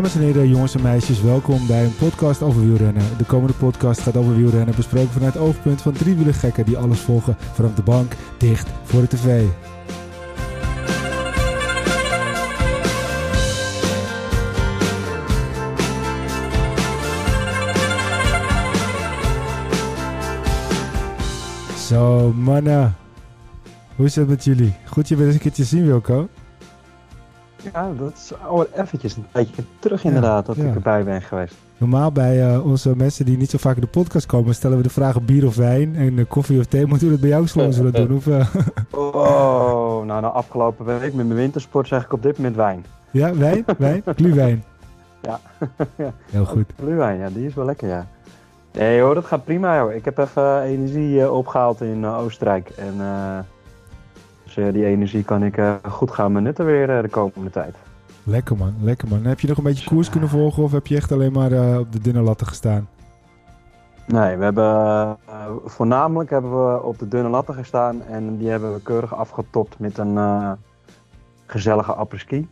Dames en heren, jongens en meisjes, welkom bij een podcast over wielrennen. De komende podcast gaat over wielrennen, besproken vanuit het oogpunt van gekken die alles volgen vanaf de bank, dicht voor de tv. Zo, mannen. Hoe is het met jullie? Goed je weer eens een keertje zien, Wilco. Ja, dat is al eventjes een tijdje terug inderdaad dat ja. ik erbij ben geweest. Normaal bij eh, onze mensen die niet zo vaak in de podcast komen, stellen we de vragen bier of wijn en eh, koffie of thee. Moeten we dat bij jou zullen doen? Of, eh, Oh, nou, na afgelopen week met mijn wintersport zeg ik op dit moment wijn. ja, wijn? Wijn? Glühwein. Ja. Heel goed. Glühwein, ja, die is wel lekker, ja. Nee hoor, dat gaat prima joh. Ik heb even energie eh, opgehaald in Oostenrijk. En dus eh, die energie kan ik eh, goed gaan benutten weer eh, de komende tijd. Lekker man, lekker man. Heb je nog een beetje koers kunnen volgen of heb je echt alleen maar op de dunne latten gestaan? Nee, we hebben voornamelijk hebben we op de dunne latten gestaan en die hebben we keurig afgetopt met een gezellige apres-ski.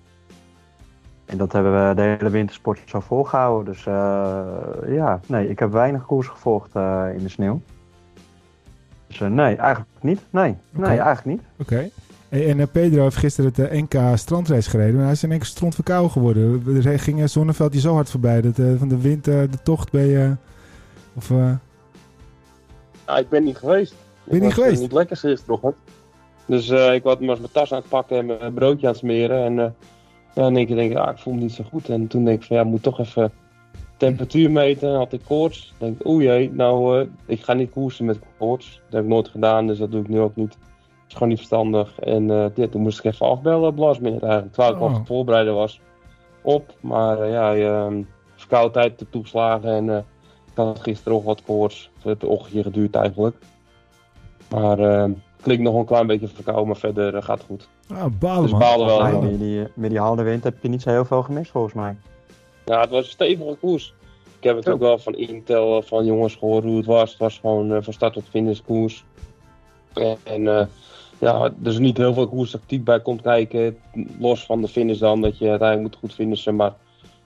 En dat hebben we de hele wintersport zo volgehouden. Dus ja, nee, ik heb weinig koers gevolgd in de sneeuw. Dus eh, nee, eigenlijk niet. Nee, nee eigenlijk niet. Oké. En eh, Pedro heeft gisteren het eh, NK strandrace gereden, maar hij is in één keer strontverkouden geworden. Er ging uh, Zonneveld je zo hard voorbij, dat, eh, van de wind, eh, de tocht ben je... of, eh, Ja, ik ben niet geweest. Ben je ik niet was, geweest? niet lekker gisterochtend. Dus eh, ik was, was mijn tas aan het pakken en mijn broodje aan het smeren. En eh, ja, in één keer denk ik, ah, ik voel me niet zo goed. En toen denk ik van, ja, ik moet toch even temperatuur meten. Had ik koorts. Ik denk, oeh jee, nou, eh, ik ga niet koersen met koorts. Dat heb ik nooit gedaan, dus dat doe ik nu ook niet. Dat is gewoon niet verstandig. En eh, ja, toen moest ik even afbellen op last minute eigenlijk. Terwijl ik al Oh. het voorbereiden was op. Maar eh, ja, je, verkoudheid te toeslagen en... eh, ik had gisteren nog wat koorts. Het heeft een ochtendje geduurd eigenlijk. Maar eh klinkt nog een klein beetje verkouden, maar verder gaat het goed. ah, balen Dus balen wel. Met die, met die harde wind heb je niet zo heel veel gemist volgens mij. Ja, het was een stevige koers. Ik heb het ook wel van Intel, eh, van jongens gehoord hoe het was. Het was gewoon eh, van start tot finish koers. En, eh, ja, er is niet heel veel koerstactiek bij komt kijken. Los van de finish dan, dat je uiteindelijk moet goed finishen. Maar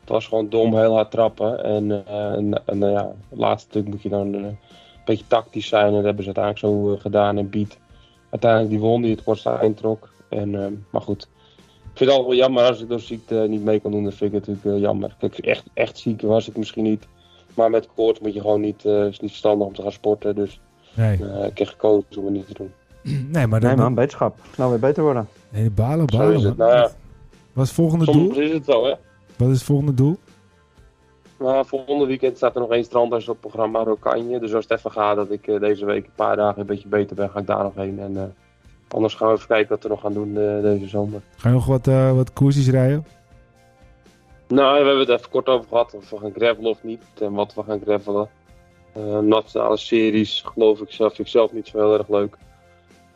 het was gewoon dom, heel hard trappen. En, en, en ja, het laatste stuk moet je dan een beetje tactisch zijn. En dat hebben ze uiteindelijk zo gedaan. En Piet uiteindelijk die won, die het kortste eind trok. En, maar goed, ik vind het altijd wel jammer als ik door ziekte niet mee kan doen. Dat vind ik natuurlijk eh, jammer. Kijk, echt, echt ziek was ik misschien niet. Maar met koorts moet je gewoon niet, eh is niet verstandig om te gaan sporten. Dus Nee. eh, ik heb gekozen om het niet te doen. nee, maar Nee dat, man, beterschap. Snel weer beter worden. Nee, balen, Zo balen is het. Nou ja, Wat is het volgende soms doel? is het zo, hè. Wat is het volgende doel? Maar volgende weekend staat er nog één strandhuis op het programma Rokanje. Dus als het even gaat dat ik eh, deze week een paar dagen een beetje beter ben, ga ik daar nog heen. En eh, anders gaan we even kijken wat we nog gaan doen eh, deze zomer. Ga je nog wat, eh wat koersjes rijden? Nou, we hebben het even kort over gehad of we gaan gravelen of niet. En wat we gaan gravelen. Eh, nationale series geloof ik zelf, vind ik zelf niet zo heel erg leuk.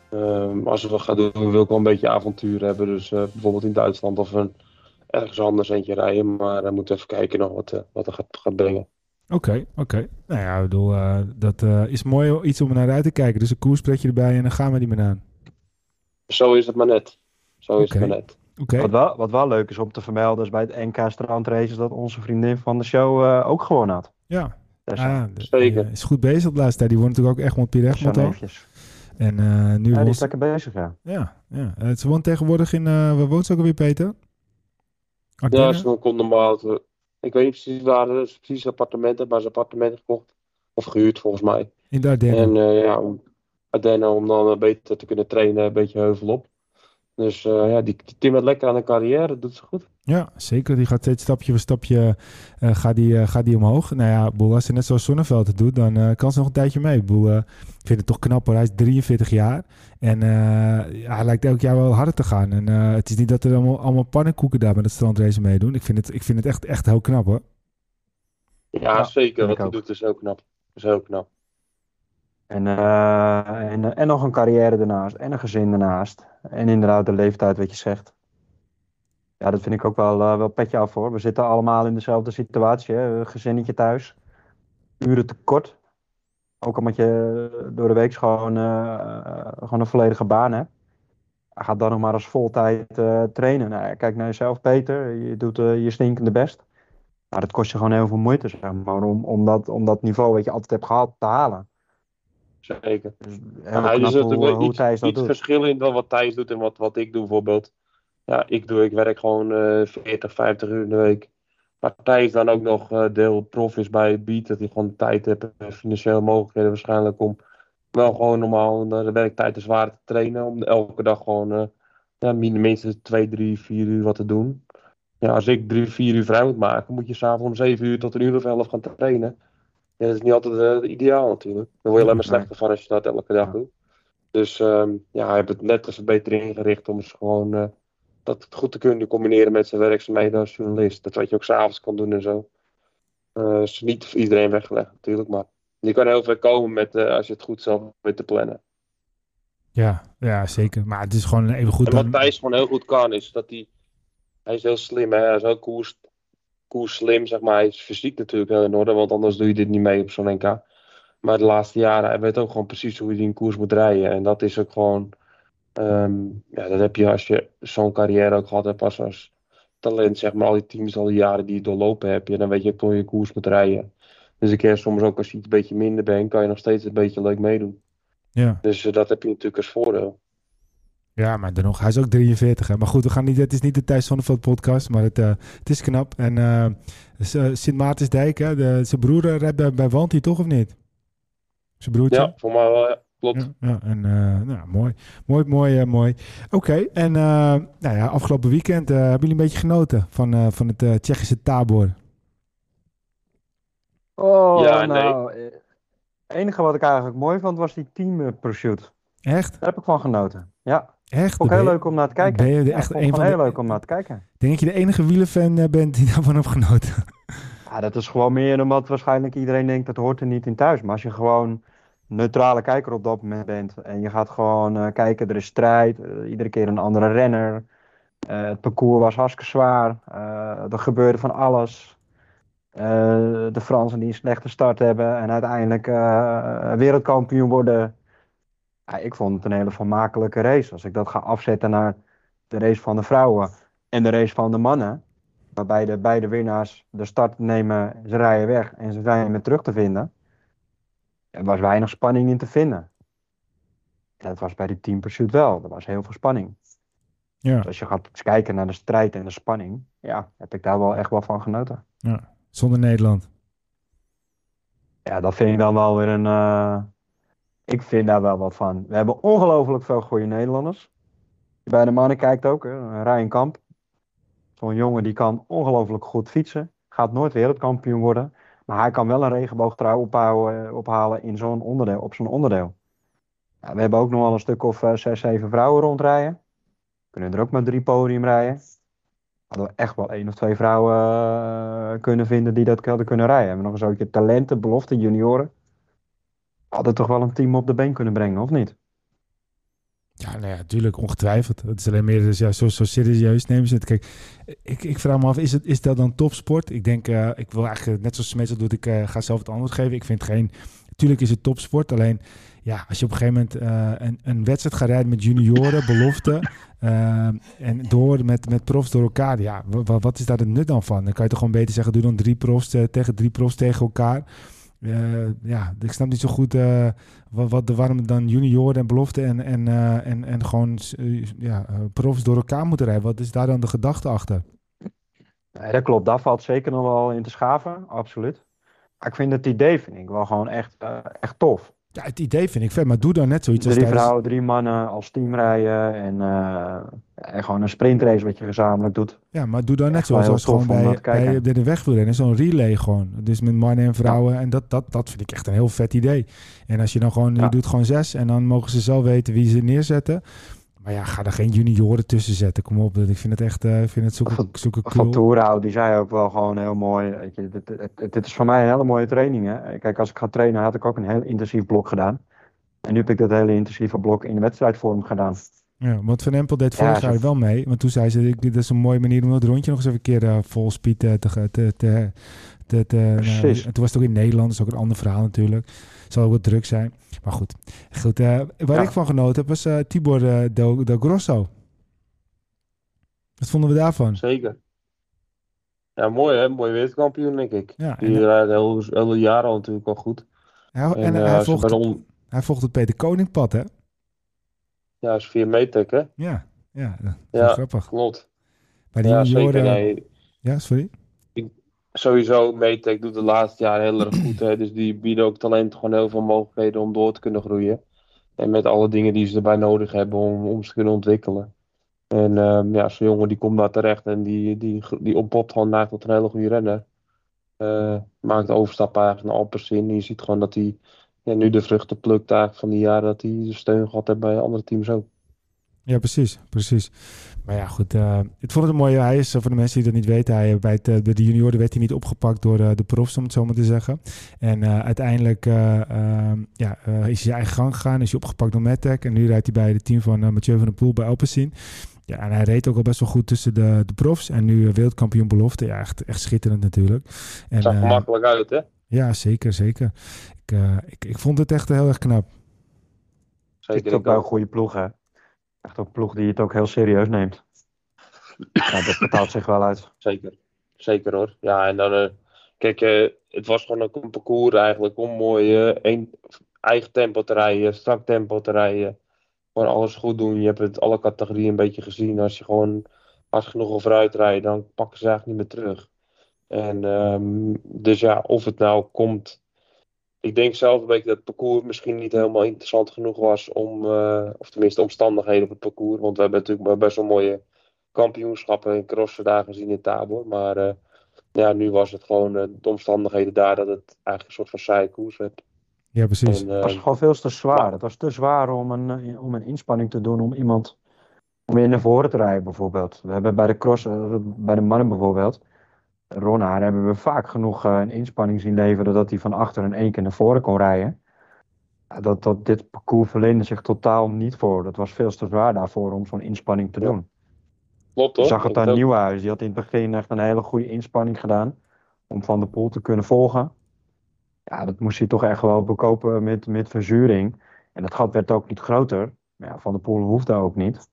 Ehm, als we wat gaan doen, wil ik wel een beetje avontuur hebben. Dus bijvoorbeeld in Duitsland of een, ergens anders eentje rijden. Maar we moeten even kijken nog wat, wat er gaat, gaat brengen. Oké, oké. Nou ja, ik bedoel, dat is mooi iets om naar uit te kijken. Dus een koerspretje erbij en dan gaan we die maar aan. Zo is het maar net. Zo is het maar net. Oké. Wat, wel, wat wel leuk is om te vermelden is bij het NK Strandraces dat onze vriendin van de show eh, ook gewonnen had. Ja, Dus ah, Zeker. die, eh, is goed bezig de laatste tijd. Die won natuurlijk ook Egmond Pierre Egmond al. En eh, nu Ja, won die is lekker bezig, ja. Ja, ja. Ze woont tegenwoordig in... eh waar woont ze ook alweer, Peter? Ja, ze komt normaal. Ik weet niet precies waar ze precies appartementen, maar ze appartementen gekocht. Of gehuurd volgens mij. In de Ardennen. En eh, ja, om, Ardennen om dan eh, beter te kunnen trainen, een beetje heuvel op. Dus eh, ja, die, die timmert lekker aan de carrière, dat doet ze goed. Ja, zeker. Die gaat steeds stapje voor stapje eh, gaat die, eh, gaat die omhoog. Nou ja, boel, als ze net zoals Zonneveld het doet, dan eh, kan ze nog een tijdje mee. Boel, eh, ik vind het toch knap hoor. Hij is 43 jaar. En eh, ja, hij lijkt elk jaar wel harder te gaan. En eh, het is niet dat er allemaal, allemaal pannenkoeken daar met het strandrace meedoen. Ik vind het, ik vind het echt, echt heel knap hoor. Ja, Ja, zeker. Wat hij doet is heel knap. Is heel knap. En, eh, en, en nog een carrière ernaast. En een gezin ernaast. En inderdaad de leeftijd wat je zegt. Ja, dat vind ik ook wel, eh, wel petje af hoor. We zitten allemaal in dezelfde situatie. Hè? Gezinnetje thuis. Uren tekort. Ook omdat je door de week gewoon, eh, gewoon een volledige baan hebt. Gaat dan nog maar als voltijd trainen. Nou, kijk naar jezelf, Peter. Je doet je stinkende best. Maar dat kost je gewoon heel veel moeite, zeg maar, om, om, dat, om dat niveau wat je altijd hebt gehad te halen. Zeker. Ja, is knap natuurlijk iets, Thijs iets doet. verschil in dan wat Thijs doet en wat, wat ik doe bijvoorbeeld. Ja, ik doe, ik werk gewoon eh 40, 50 uur in de week. Maar Thijs dan ook nog eh, deel prof is bij het beat, dat hij gewoon tijd heeft en financiële mogelijkheden waarschijnlijk om wel gewoon normaal de werktijd te zwaar te trainen. Om elke dag gewoon eh ja, min- minstens 2, 3, 4 uur wat te doen. Ja, als ik 3, 4 uur vrij moet maken, moet je s'avonds om 7 uur tot een uur of 11 gaan trainen. Ja, dat is niet altijd eh, ideaal natuurlijk. Daar word je alleen maar slechter van als je dat elke dag doet. Dus ehm, ja, hij heeft het net als beter ingericht om eens gewoon eh, dat goed te kunnen combineren met zijn werkzaamheden als journalist. Dat wat je ook s'avonds kan doen en zo. Eh is niet voor iedereen weggelegd natuurlijk, maar je kan heel ver komen met, als je het goed zelf weet te plannen. Ja, ja, zeker. Maar het is gewoon even goed En wat dan... Thijs gewoon heel goed kan, is dat hij. Hij is heel slim, hè? Hij is heel koers, koers slim, zeg maar. Hij is fysiek natuurlijk heel in orde, want anders doe je dit niet mee op zo'n NK. Maar de laatste jaren, hij weet ook gewoon precies hoe hij een koers moet rijden. En dat is ook gewoon. ehm, ja, dat heb je als je zo'n carrière ook gehad hebt als, als talent, zeg maar. Al die teams, al die jaren die je doorlopen hebt. Ja, dan weet je ook hoe je koers moet rijden. Dus ik keer soms ook als je iets een beetje minder bent, kan je nog steeds een beetje leuk meedoen. Ja. Dus eh, dat heb je natuurlijk als voordeel. Ja, maar dan nog, hij is ook 43. Hè? Maar goed, we gaan niet, het is niet de Thijs Zonneveld podcast, maar het, eh, het is knap. En eh, eh, Sint Maartensdijk, hè, de, zijn broer rijdt bij, bij Wanty, toch of niet? Zijn broertje? Ja, voor mij wel, ja. Klopt. Ja, ja, en eh, nou, mooi. Mooi, mooi, eh, mooi. Oké, en eh, nou ja, afgelopen weekend eh, hebben jullie een beetje genoten van, eh, van het eh, Tsjechische Tabor. Oh, Ja, nee. nou, eh, het enige wat ik eigenlijk mooi vond was die team pursuit. Echt? Daar heb ik van genoten. Ja, Echt? Ben heel leuk om naar te kijken. Ben je Ja, echt een van de... heel leuk om naar te kijken. Denk dat je de enige wielerfan eh, bent die daarvan heeft genoten. Ja, dat is gewoon meer omdat waarschijnlijk iedereen denkt dat hoort er niet in thuis. Maar als je gewoon neutrale kijker op dat moment bent en je gaat gewoon eh, kijken, er is strijd, eh, iedere keer een andere renner. Het parcours was hartstikke zwaar, er gebeurde van alles. De Fransen die een slechte start hebben en uiteindelijk wereldkampioen worden. Ja, ik vond het een hele vermakelijke race. Als ik dat ga afzetten naar de race van de vrouwen en de race van de mannen waarbij de beide winnaars de start nemen, ze rijden weg en ze zijn weer terug te vinden. Er was weinig spanning in te vinden. Dat was bij de Team Pursuit wel. Er was heel veel spanning. Ja, Dus als je gaat kijken naar de strijd en de spanning, ja, heb ik daar wel echt wel van genoten. zonder Nederland. Ja, dat vind ik dan wel weer een. eh, Ik vind daar wel wat van. We hebben ongelooflijk veel goede Nederlanders. Bij de mannen kijkt ook, hè, Ryan Kamp. Zo'n jongen die kan ongelooflijk goed fietsen. Gaat nooit wereldkampioen worden. Maar hij kan wel een regenboogtrui ophalen, ophalen in zo'n onderdeel, op zo'n onderdeel. We hebben ook nog wel een stuk of eh, zes, zeven vrouwen rondrijden. Kunnen er ook maar drie podium rijden. Hadden we echt wel één of twee vrouwen eh, kunnen vinden die dat hadden kunnen rijden. Hebben we nog een zootje talenten, belofte, junioren. Hadden toch wel een team op de been kunnen brengen, of niet? Ja, nou ja, natuurlijk, ongetwijfeld. Het is alleen meer dus, ja, zo, zo serieus nemen ze het. Kijk, ik, ik vraag me af, is, het, is dat dan topsport? Ik denk, eh, ik wil eigenlijk, net zoals Smeetsel doet, ik eh, ga zelf het antwoord geven. Ik vind geen, natuurlijk is het topsport, alleen ja, als je op een gegeven moment eh, een, een wedstrijd gaat rijden met junioren, belofte, eh, en door met, met profs door elkaar, ja, wa- wa- wat is daar het nut dan van? Dan kan je toch gewoon beter zeggen, doe dan drie profs tegen drie profs tegen elkaar. Eh, ja, ik snap niet zo goed eh, wat, wat de waarom dan junioren en belofte en, en, eh, en, en gewoon ja, profs door elkaar moeten rijden. Wat is daar dan de gedachte achter? Nee, dat klopt. Daar valt zeker nog wel in te schaven, absoluut. Maar ik vind het idee vind ik wel gewoon echt, echt tof. Ja, het idee vind ik vet, maar doe dan net zoiets als Drie vrouwen, drie mannen als team rijden en, eh, en gewoon een sprintrace wat je gezamenlijk doet. Ja, maar doe dan net zoals als gewoon bij, bij de, wegwielrennen. Zo'n relay gewoon. Dus met mannen en vrouwen. En dat, dat, dat vind ik echt een heel vet idee. En als je dan gewoon, je doet gewoon zes en dan mogen ze zelf weten wie ze neerzetten. Maar ja, ga er geen junioren tussen zetten. Kom op, ik vind het echt, eh, ik vind het zoeken, Van- zoeken Van. Toerhout, die zei ook wel gewoon heel mooi. Weet je, dit, dit, dit is voor mij een hele mooie training. Hè? Kijk, als ik ga trainen had ik ook een heel intensief blok gedaan. En nu heb ik dat hele intensieve blok in de wedstrijdvorm gedaan. Ja, want Van Empel deed Ja, vorig zo- jaar wel mee. Want toen zei ze, dit is een mooie manier om dat rondje nog eens even een keer eh, vol speed eh, te... te, te, te, nou, en toen was het ook in Nederland, dat is ook een ander verhaal natuurlijk. Zal ook wat druk zijn. Maar goed, goed eh, waar Ja. ik van genoten heb, was eh, Tibor eh, Del, Del Grosso. Wat vonden we daarvan? Zeker. Ja, mooi hè, mooi wereldkampioen denk ik. Ja, Die rijdt heel, hele jaar al natuurlijk wel goed. hij, en En, hij, volgt, hij volgt het Peter Koningpad, hè? ja, is via Metec hè. Ja, ja, dat is Ja. grappig. Klopt. Bij die Ja, junioren... zeker. Nee, Ja, sorry? Sowieso, Metec doet de laatste jaren heel erg goed. Hè? Dus die bieden ook talent gewoon heel veel mogelijkheden om door te kunnen groeien. En met alle dingen die ze erbij nodig hebben om, om ze te kunnen ontwikkelen. En ehm, ja, zo'n jongen die komt daar terecht en die, die, die gewoon naar tot een hele goede renner. Eh, maakt de overstap eigenlijk naar Alpecin. Je ziet gewoon dat hij ja, nu de vruchten plukt eigenlijk van die jaren dat hij steun gehad heeft bij andere teams ook. Ja, precies, precies. Maar ja, goed. eh, ik vond het een mooie. Hij is, eh, voor de mensen die dat niet weten, hij, bij, het, eh, bij de junioren werd hij niet opgepakt door eh, de profs, om het zo maar te zeggen. En eh, uiteindelijk eh, ehm, ja, is hij zijn eigen gang gegaan, is hij opgepakt door Metec. En nu rijdt hij bij het team van eh, Mathieu van der Poel bij Alpecin. Ja, en hij reed ook al best wel goed tussen de, de profs. En nu wereldkampioen belofte. Ja, echt, echt schitterend natuurlijk. En, Zag er makkelijk uit, hè? ja, zeker, zeker. Ik, eh, ik, ik vond het echt heel erg knap. Zeker. Zit ook bij een goede ploeg, hè. Echt ook een ploeg die het ook heel serieus neemt. Ja, dat betaalt zich wel uit. Zeker. Zeker hoor. Ja, en dan, eh, kijk, eh, het was gewoon ook een parcours eigenlijk om mooi eh, een, eigen tempo te rijden, strak tempo te rijden. Gewoon alles goed doen. Je hebt het alle categorieën een beetje gezien. Als je gewoon hard genoeg over uitrijdt, dan pakken ze eigenlijk niet meer terug. En ehm, dus ja, of het nou komt. Ik denk zelf een beetje dat het parcours misschien niet helemaal interessant genoeg was om, eh, of tenminste omstandigheden op het parcours. Want we hebben natuurlijk best wel mooie kampioenschappen en crossen daar gezien in Tabor. Maar eh, ja, nu was het gewoon eh, de omstandigheden daar dat het eigenlijk een soort van saaie koers werd. Ja, precies. En, Het was gewoon veel te zwaar. Het was te zwaar om een, om een inspanning te doen om iemand om weer naar voren te rijden, bijvoorbeeld. We hebben bij de cross, bij de mannen bijvoorbeeld, Ronhaar hebben we vaak genoeg eh, een inspanning zien leveren dat hij van achter in één keer naar voren kon rijden. Ja, dat, dat, dit parcours verleende zich totaal niet voor. Dat was veel te zwaar daarvoor om zo'n inspanning te doen. klopt Je hoor. zag het aan. Nieuwhuis. Die had in het begin echt een hele goede inspanning gedaan om Van der Poel te kunnen volgen. Ja, dat moest hij toch echt wel bekopen met, met verzuring. En dat gat werd ook niet groter. Ja, Van der Poel hoefde ook niet.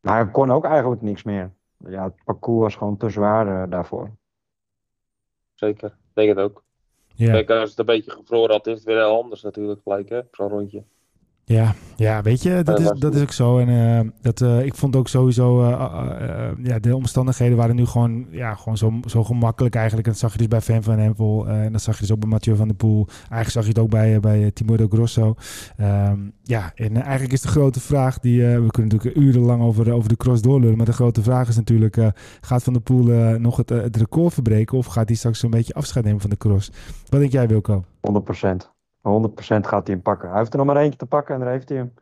Maar hij kon ook eigenlijk niks meer. Ja, het parcours was gewoon te zwaar eh, daarvoor. Zeker. Ik denk het ook. Ja. Kijk, als het een beetje gevroren had, is het weer heel anders natuurlijk gelijk, hè? Zo'n rondje. Ja, ja, weet je, dat Ja, is, dat is ook zo. En eh, dat, eh, ik vond ook sowieso, eh, eh, eh, ja, de omstandigheden waren nu gewoon, ja, gewoon zo, zo gemakkelijk eigenlijk. En dat zag je dus bij Van van Empel. eh, en dat zag je dus ook bij Mathieu van der Poel. Eigenlijk zag je het ook bij, eh, bij eh, Timur de Grosso. Ehm, ja, en eh, eigenlijk is de grote vraag die, eh, we kunnen natuurlijk urenlang over, over de cross doorlullen. Maar de grote vraag is natuurlijk, eh, gaat Van der Poel eh, nog het, eh, het record verbreken? Of gaat hij straks een beetje afscheid nemen van de cross? Wat denk jij Wilco? 100%. 100% gaat hij hem pakken. Hij heeft er nog maar eentje te pakken en dan heeft hij hem.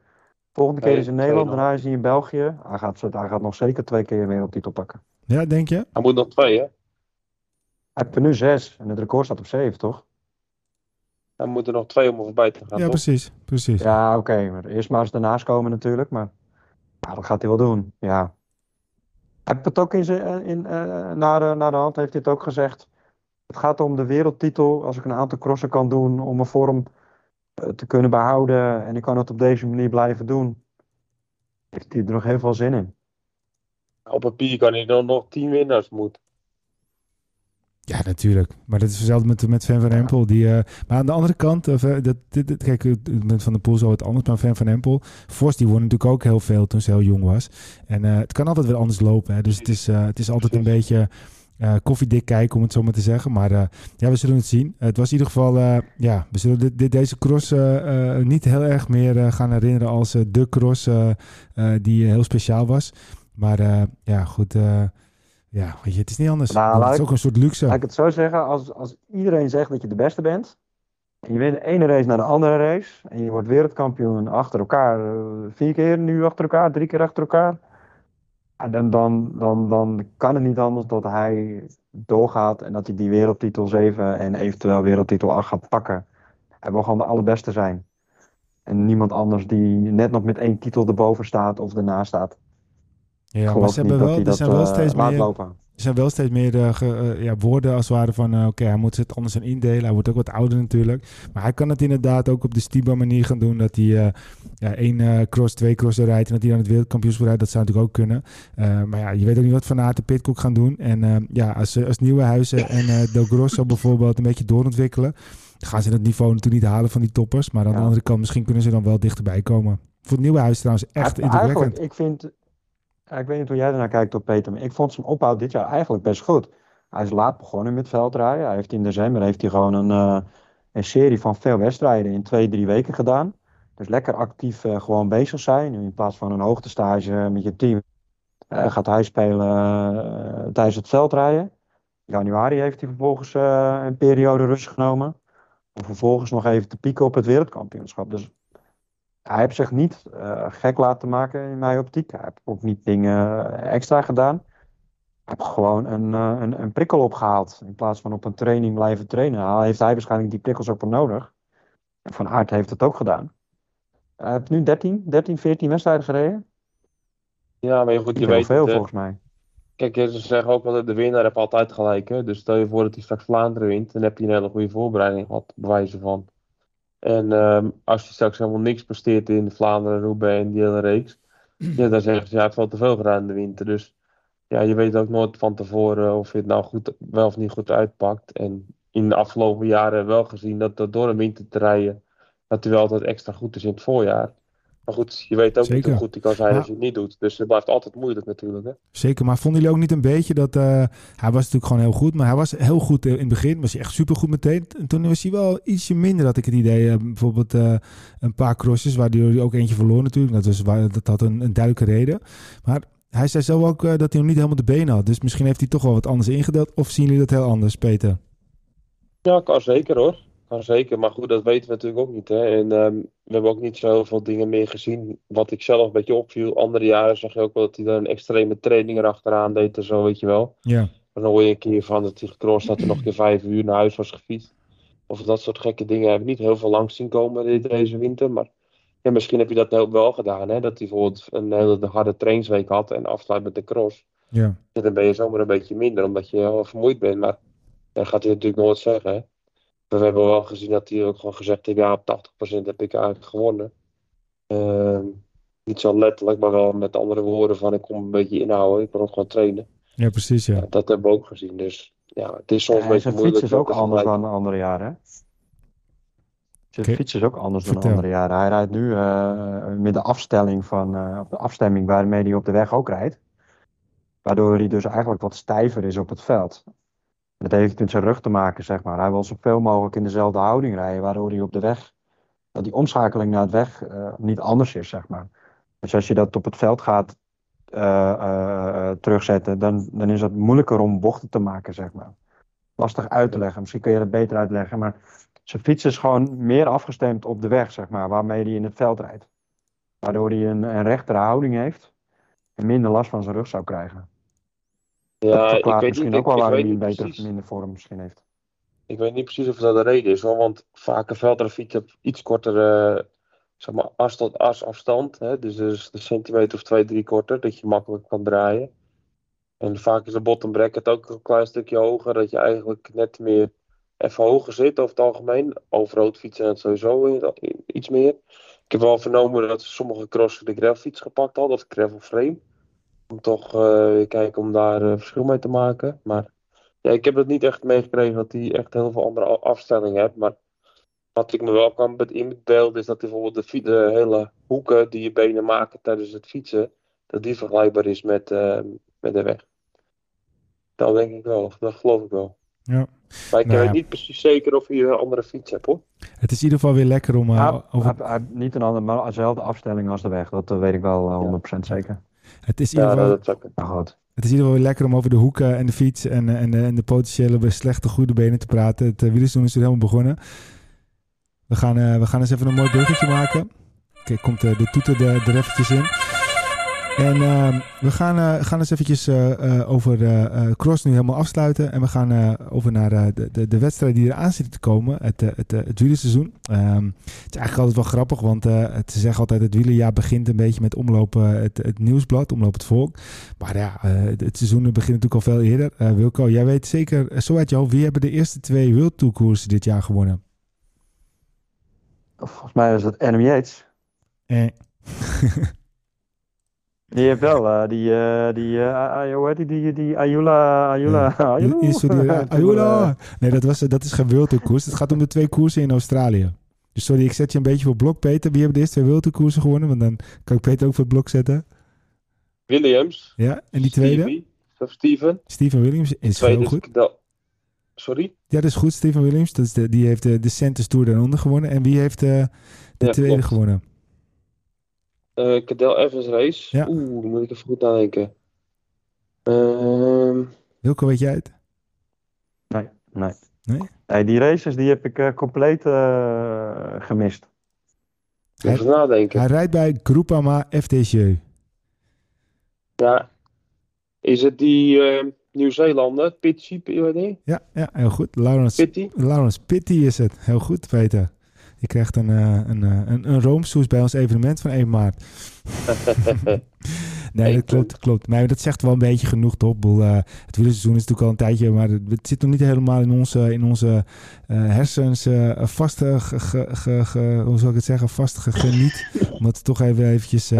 Volgende keer is in Nederland, daarna is hij in België. Hij gaat, hij gaat nog zeker twee keer een wereldtitel pakken. Ja, denk je? Hij moet nog twee, hè? Hij heeft er nu zes en het record staat op zeven, toch? Hij moet er nog twee om er voorbij te gaan, Ja, toch? precies, precies. Ja, oké. maar eerst maar eens daarnaast komen natuurlijk. Maar ja, dat gaat hij wel doen. Ja. Hij heeft het ook in zijn, in, eh, naar, de, naar de hand heeft hij het ook gezegd. Het gaat om de wereldtitel. Als ik een aantal crossen kan doen om mijn vorm eh, te kunnen behouden. En ik kan het op deze manier blijven doen. Heeft hij er nog heel veel zin in. Op papier kan hij dan nog tien winnaars moeten. Ja, natuurlijk. Maar dat is hetzelfde met, met Van van Empel. Die, eh, maar aan de andere kant, eh, dat, dit, dit- kijk, met Van der Poel zo wat anders. Maar Van van Empel, Vos, die won natuurlijk ook heel veel toen ze heel jong was. En eh, het kan altijd weer anders lopen. Hè. Dus het is, eh, het is altijd een beetje eh, koffiedik kijken, om het zo maar te zeggen. Maar eh, ja, we zullen het zien. het was in ieder geval, eh, ja, we zullen dit, dit- deze cross eh, eh, niet heel erg meer eh, gaan herinneren als eh, de cross eh, eh, die eh, heel speciaal was. Maar eh, ja, goed. eh, ja, weet je, het is niet anders. Nou, het is ook een soort luxe. Laat ik het zo zeggen. Als, als iedereen zegt dat je de beste bent. En je wint de ene race naar de andere race. En je wordt wereldkampioen achter elkaar. eh, Vier keer nu achter elkaar. Drie keer achter elkaar. Dan, dan, dan, dan kan het niet anders dat hij doorgaat. En dat hij die wereldtitel 7 en eventueel wereldtitel 8 gaat pakken. Hij wil gewoon de allerbeste zijn. En niemand anders die net nog met één titel erboven staat of ernaast staat. Ja, maar ze hebben wel, er zijn wel eh, steeds meer, lopen. Er zijn wel steeds meer uh, ge, uh, ja, woorden als het ware van... Uh, oké, hij moet het anders gaan indelen. Hij wordt ook wat ouder natuurlijk. Maar hij kan het inderdaad ook op de Stiba manier gaan doen. Dat hij ja, één cross, twee crossen rijdt... en dat hij dan het wereldkampioenschap rijdt. Dat zou natuurlijk ook kunnen. maar ja, je weet ook niet wat Van Aert en Pitcock gaan doen. En ja, als, als Nieuwe Huizen en Del Grosso bijvoorbeeld een beetje doorontwikkelen... gaan ze het niveau natuurlijk niet halen van die toppers. Maar aan ja. de andere kant, misschien kunnen ze dan wel dichterbij komen. Voor het Nieuwe Huis trouwens echt indrukwekkend. Ik vind ik weet niet hoe jij ernaar kijkt op Peter, maar ik vond zijn opbouw dit jaar eigenlijk best goed. Hij is laat begonnen met veldrijden. Hij heeft in december heeft hij gewoon een, uh, een serie van veel wedstrijden in twee, drie weken gedaan. Dus lekker actief uh, gewoon bezig zijn. In plaats van een hoogtestage met je team uh, gaat hij spelen tijdens het veldrijden. In januari heeft hij vervolgens een periode rust genomen. Om vervolgens nog even te pieken op het wereldkampioenschap. Dus hij heeft zich niet uh, gek laten maken in mijn optiek. Hij heeft ook niet dingen extra gedaan. Hij heeft gewoon een, uh, een, een, prikkel opgehaald. In plaats van op een training blijven trainen. Hij heeft hij waarschijnlijk die prikkels ook wel nodig. En Van Aert heeft het ook gedaan. Hij heeft nu 13, 13 14 wedstrijden gereden. Ja, maar je, goed, je weet veel het, volgens mij. Kijk, ze zeggen ook wel dat de winnaar heeft altijd gelijk. Hè? Dus stel je voor dat hij straks Vlaanderen wint. Dan heb je een hele goede voorbereiding gehad. Bewijzen van. En um, als je straks helemaal niks presteert in de Vlaanderen, Roubaix en die hele reeks, ja, dan zeggen ze, ja, het valt te veel gedaan in de winter. Dus ja, je weet ook nooit van tevoren of je het nou goed, wel of niet goed uitpakt. En in de afgelopen jaren wel gezien dat, dat door een winter te rijden, dat hij wel altijd extra goed is in het voorjaar. Maar goed, je weet ook Zeker. niet hoe goed hij kan zijn als je het niet doet. Dus het blijft altijd moeilijk natuurlijk. Hè? Zeker, maar vonden jullie ook niet een beetje dat... Uh, hij was natuurlijk gewoon heel goed, maar hij was heel goed in het begin. Was hij echt supergoed meteen. En toen was hij wel ietsje minder, had ik het idee. Uh, bijvoorbeeld uh, een paar crosses, waar hij ook eentje verloor natuurlijk. Dat, was, dat had een, een duidelijke reden. Maar hij zei zelf ook dat hij nog niet helemaal de benen had. Dus misschien heeft hij toch wel wat anders ingedeeld. Of zien jullie dat heel anders, Peter? Ja, kan zeker hoor zeker, maar goed, dat weten we natuurlijk ook niet. Hè? En um, we hebben ook niet zoveel dingen meer gezien. Wat ik zelf een beetje opviel. Andere jaren zag je ook wel dat hij daar een extreme training erachteraan deed en zo, weet je wel. Ja. Dan hoor je een keer van dat hij gecrossed dat er nog een keer vijf uur naar huis was gefietst. Of dat soort gekke dingen hebben we niet heel veel langs zien komen deze winter. Maar ja, misschien heb je dat wel gedaan. Hè? Dat hij bijvoorbeeld een hele harde trainingsweek had en afsluit met de cross. Ja. En dan ben je zomaar een beetje minder, omdat je heel vermoeid bent. Maar dat gaat hij natuurlijk nooit zeggen. Hè? We hebben wel gezien dat hij ook gewoon gezegd heeft, ja, op 80% heb ik eigenlijk gewonnen. Uh, niet zo letterlijk, maar wel met andere woorden van ik kom een beetje inhouden, ik kan ook gewoon trainen. Ja, precies, ja. ja dat hebben we ook gezien, dus ja, het is soms ja, een beetje moeilijk. fiets is ook anders dan de andere jaren, hè? Zijn okay. fiets is ook anders Vertel. dan de andere jaren. Hij rijdt nu uh, met de afstelling van, uh, de afstemming waarmee hij op de weg ook rijdt. Waardoor hij dus eigenlijk wat stijver is op het veld. Dat heeft met zijn rug te maken, zeg maar. Hij wil zoveel mogelijk in dezelfde houding rijden, waardoor hij op de weg, dat die omschakeling naar het weg uh, niet anders is, zeg maar. Dus als je dat op het veld gaat uh, uh, terugzetten, dan, dan is het moeilijker om bochten te maken, zeg maar. Lastig uit te leggen, misschien kun je dat beter uitleggen, maar zijn fiets is gewoon meer afgestemd op de weg, zeg maar, waarmee hij in het veld rijdt. Waardoor hij een, een rechtere houding heeft en minder last van zijn rug zou krijgen. Ja, ik weet misschien niet, ook wel waarom hij een beter minder vorm misschien heeft. Ik weet niet precies of dat de reden is, hoor, want vaak een veldrijfiets op iets kortere zeg maar, as tot as afstand. Hè, dus, dus een centimeter of twee, drie korter, dat je makkelijk kan draaien. En vaak is de bottom bracket ook een klein stukje hoger, dat je eigenlijk net meer even hoger zit over het algemeen. Over fietsen het sowieso iets meer. Ik heb wel vernomen dat sommige crossen de gravelfiets gepakt hadden, of gravel frame om toch uh, kijken om daar uh, verschil mee te maken. Maar ja, ik heb het niet echt meegekregen dat hij echt heel veel andere afstellingen heeft. Maar wat ik me wel kan inbeelden is dat bijvoorbeeld de, de, hele hoeken die je benen maken tijdens het fietsen, dat die vergelijkbaar is met, uh, met de weg. Dat denk ik wel, dat geloof ik wel. Ja. Maar ik nou, weet niet precies zeker of je een andere fiets hebt hoor. Het is in ieder geval weer lekker om... Uh, over... niet een andere, maar dezelfde afstelling als de weg. Dat weet ik wel 100% ja. zeker. Het is in ieder geval... Het is in ieder geval lekker om over de hoeken en de fiets en, en, de, en de potentiële slechte goede benen te praten. Het uh, wielersdoen is er helemaal begonnen. We gaan, uh, we gaan eens even een mooi bruggetje maken. Kijk, komt uh, de toeter er, er eventjes in. En ehm, we gaan, eh, gaan eens eventjes eh, over de cross nu helemaal afsluiten. En we gaan over naar de, de, de wedstrijd die eraan zitten te komen. Het, het, het wielerseizoen. Um, het is eigenlijk altijd wel grappig, want het, ze zeggen altijd het wielerjaar begint een beetje met omlopen het, het nieuwsblad, omloop het volk. Maar ja, het seizoen begint natuurlijk al veel eerder. Wilco, jij weet zeker zo uit hoofd, wie hebben de eerste twee World Tour koersen dit jaar gewonnen? Volgens mij is het Adam Yates. Eh. Die heeft wel, uh, die, uh, die, uh, hoe heet die, die, die Ayula, Ayula, ja. Ayula. Ayula. Nee, dat, was, dat is geen wereldkoers. Het gaat om de twee koersen in Australië. Dus sorry, ik zet je een beetje voor blok, Peter. Wie hebben de eerste twee wereldkoersen gewonnen? Want dan kan ik Peter ook voor het blok zetten. Williams. Ja, en die tweede? Of Steven. Steven Williams is heel goed. Sorry? Ja, dat is goed. Steven Williams, dat is de, die heeft de, de Centers Tour daaronder gewonnen. En wie heeft de, de tweede gewonnen? Uh, Cadel Evans race. Ja. Oeh, dan moet ik even goed nadenken. Uh... Wilco, weet jij het? Nee, nee. Nee? nee die races die heb ik uh, compleet uh, gemist. Even nadenken. Hij rijdt bij Groupama FTG. Ja. Is het die Nieuw-Zeelander? Pitty, Ja, ja, heel goed. Lawrence Pitty. Lawrence Pitty is het. Heel goed, Peter. Je krijgt een, uh, een, een, een roomsoes bij ons evenement van 1 maart. nee, dat klopt, klopt. Maar dat zegt wel een beetje genoeg, toch? Uh, het wielerseizoen is natuurlijk al een tijdje, maar het zit nog niet helemaal in onze, in onze uh, hersens uh, vast, hoe zou ik het zeggen, vast geniet. Omdat we toch even eventjes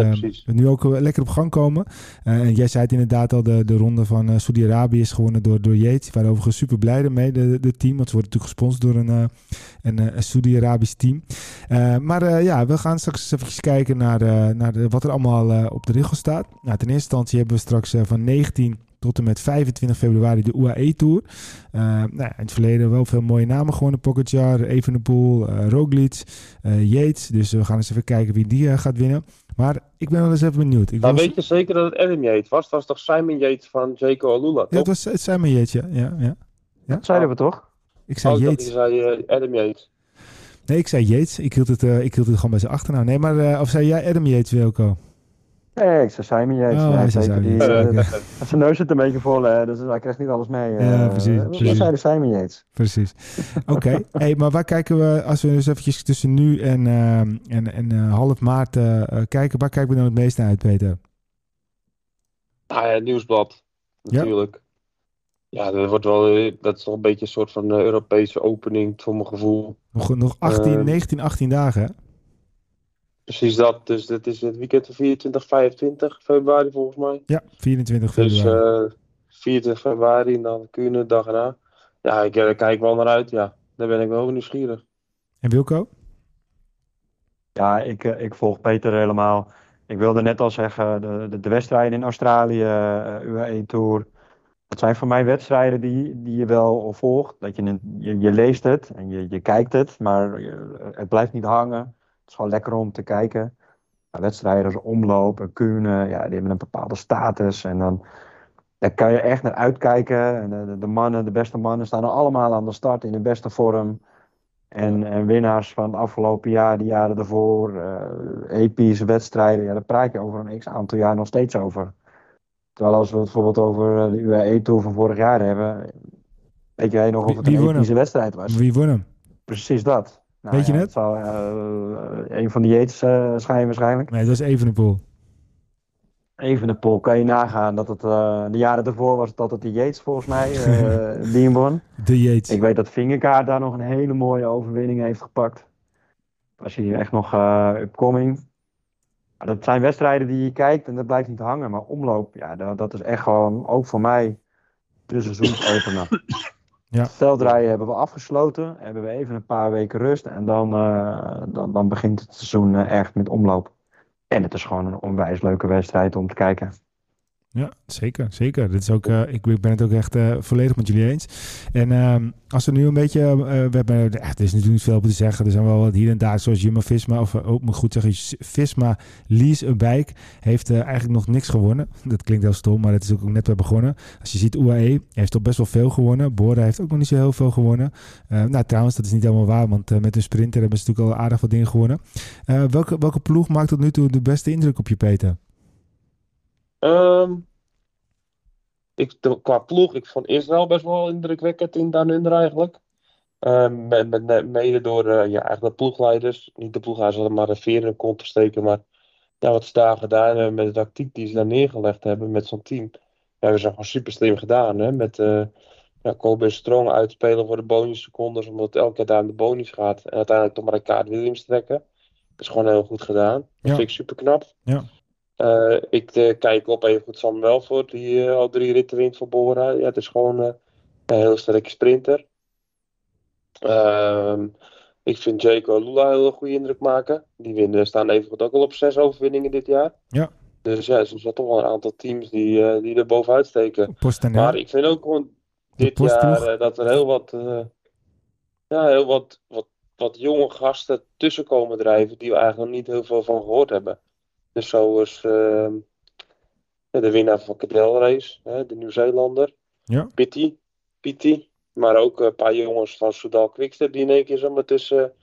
nu ook lekker op gang komen. en jij zei het inderdaad al, de, de ronde van Saudi-Arabië is gewonnen door, door Yates. We waren overigens super blij mee, de, de team. Want ze worden natuurlijk gesponsord door een, een, een Saudi-Arabisch team. maar ja, we gaan straks even kijken naar, naar de, wat er allemaal op de regel staat. Nou, ten eerste instantie hebben we straks van 19 tot en met 25 februari de UAE Tour. Uh, nou, in het verleden wel veel mooie namen gewonnen. Pogacar, Evenepoel, uh, Roglic, uh, Yates. Dus we gaan eens even kijken wie die gaat winnen. Maar ik ben wel eens even benieuwd. Ik nou, weet je zeker dat het Adam Yates was? Het was toch Simon Yates van Jaco Alula, toch? Ja, het was Simon Yates, ja. ja, ja. Dat zeiden we toch? Ik zei oh, Yates. Ik zei Adam Yates. Nee, ik zei Yates. Ik hield het, ik hield het gewoon bij zijn achternaam. Nee, maar of zei jij Adam Yates, Wilco? Nee, ik zei Simon Yates. Oh, zeker. Die, uh, zijn neus zit een beetje vol, hè, dus hij krijgt niet alles mee. Ja, precies. Uh, precies. zeiden Simon Yates. Precies. Oké, hey, maar waar kijken we, als we dus eventjes tussen nu en, uh, en, en half maart kijken, waar kijken we dan het meest naar uit, Peter? Ah ja, nieuwsblad. Natuurlijk. Ja, ja dat, wordt wel, dat is toch een beetje een soort van Europese opening, voor mijn gevoel. Nog, nog 18, 19, 18 dagen, hè? Precies dat. Dus dat is het weekend van 24, 25 februari volgens mij. Ja, 24 februari. Dus uh, 24 februari en dan Kuurne, dag erna. Ja, ik kijk wel naar uit. Ja, daar ben ik wel nieuwsgierig. En Wilco? Ja, ik, ik volg Peter helemaal. Ik wilde net al zeggen, de, de, de wedstrijden in Australië, UAE Tour. Dat zijn voor mij wedstrijden die, die je wel volgt. Dat je, je, je leest het en je, je kijkt het, maar het blijft niet hangen is gewoon lekker om te kijken. wedstrijden als omlopen, kunnen, ja, die hebben een bepaalde status. En dan daar kan je echt naar uitkijken. En de, de, mannen, de beste mannen, staan er allemaal aan de start in de beste vorm. En, en winnaars van het afgelopen jaar, de jaren daarvoor, uh, epische wedstrijden, ja, daar praat je over een x aantal jaar nog steeds over. Terwijl als we het bijvoorbeeld over de UAE Tour van vorig jaar hebben, weet jij nog of het een wedstrijd was? Wie won hem? Precies dat. Nou, Weet je het? Zou, uh, een van die Yates uh, schijnen waarschijnlijk. Nee, dat is Evenepoel. Evenepoel, kan je nagaan dat het uh, de jaren ervoor was dat het de Yates volgens mij, die won. De Yates. Ik weet dat Vingerkaart daar nog een hele mooie overwinning heeft gepakt. Als je hier echt nog upcoming. Dat zijn wedstrijden die je kijkt en dat blijft niet hangen. Maar omloop, ja, dat, dat is echt gewoon, ook voor mij, de seizoensopener. Ja. Veldrijden hebben we afgesloten. Hebben we even een paar weken rust. En dan, uh, dan, dan begint het seizoen uh, echt met omloop. En het is gewoon een onwijs leuke wedstrijd om te kijken. Ja, zeker. Zeker. Dit is ook, uh, ik ben het ook echt uh, volledig met jullie eens. En uh, als we nu een beetje, uh, we hebben, er is natuurlijk niet veel op te zeggen. Er zijn wel wat hier en daar, zoals Jumbo-Visma, of ook moet goed zeggen, Visma Lease een bike, heeft eigenlijk nog niks gewonnen. Dat klinkt heel stom, maar het is ook net weer begonnen. Als je ziet, UAE heeft toch best wel veel gewonnen. Bora heeft ook nog niet zo heel veel gewonnen. nou, trouwens, dat is niet helemaal waar, want met een sprinter hebben ze natuurlijk al aardig wat dingen gewonnen. welke, welke ploeg maakt tot nu toe de beste indruk op je, Peter? Ehm, ik, de- qua ploeg, ik vond Israël best wel indrukwekkend in Down Under eigenlijk. Ehm, met, mede door eh, ja, eigenlijk de ploegleiders. Niet de ploegleiders maar de veer in de kont te steken. Maar ja, wat ze daar gedaan hebben met de tactiek die ze daar neergelegd hebben met zo'n team. Ja, hebben ze gewoon super slim gedaan. Hè? Met eh ja, Kobe Strong uitspelen voor de bonussecondes. Omdat het elke keer daar aan de bonus gaat. En uiteindelijk toch maar een kaart Williams trekken. Dat is gewoon heel goed gedaan. Dat Ja. vind ik super knap. Ja. Eh, ik eh, kijk op even goed Sam Welvoort, die eh, al drie ritten wint voor Bora. Ja, het is gewoon een heel sterke sprinter. Ehm, ik vind Jaco Lula heel goede indruk maken. Die winnen, staan even goed ook al op zes overwinningen dit jaar. Ja. Dus ja, er zijn toch wel een aantal teams die, die er bovenuit steken. Maar ik vind ook gewoon dit jaar dat er heel wat, ja, heel wat, wat, wat jonge gasten tussen komen drijven die we eigenlijk nog niet heel veel van gehoord hebben. Dus zoals ehm, ja, de winnaar van Cadel Race, hè, de Nieuw-Zeelander, Ja. Pitti, Pitti. Maar ook een paar jongens van Soudal Quickstep die in één keer zomaar tussen,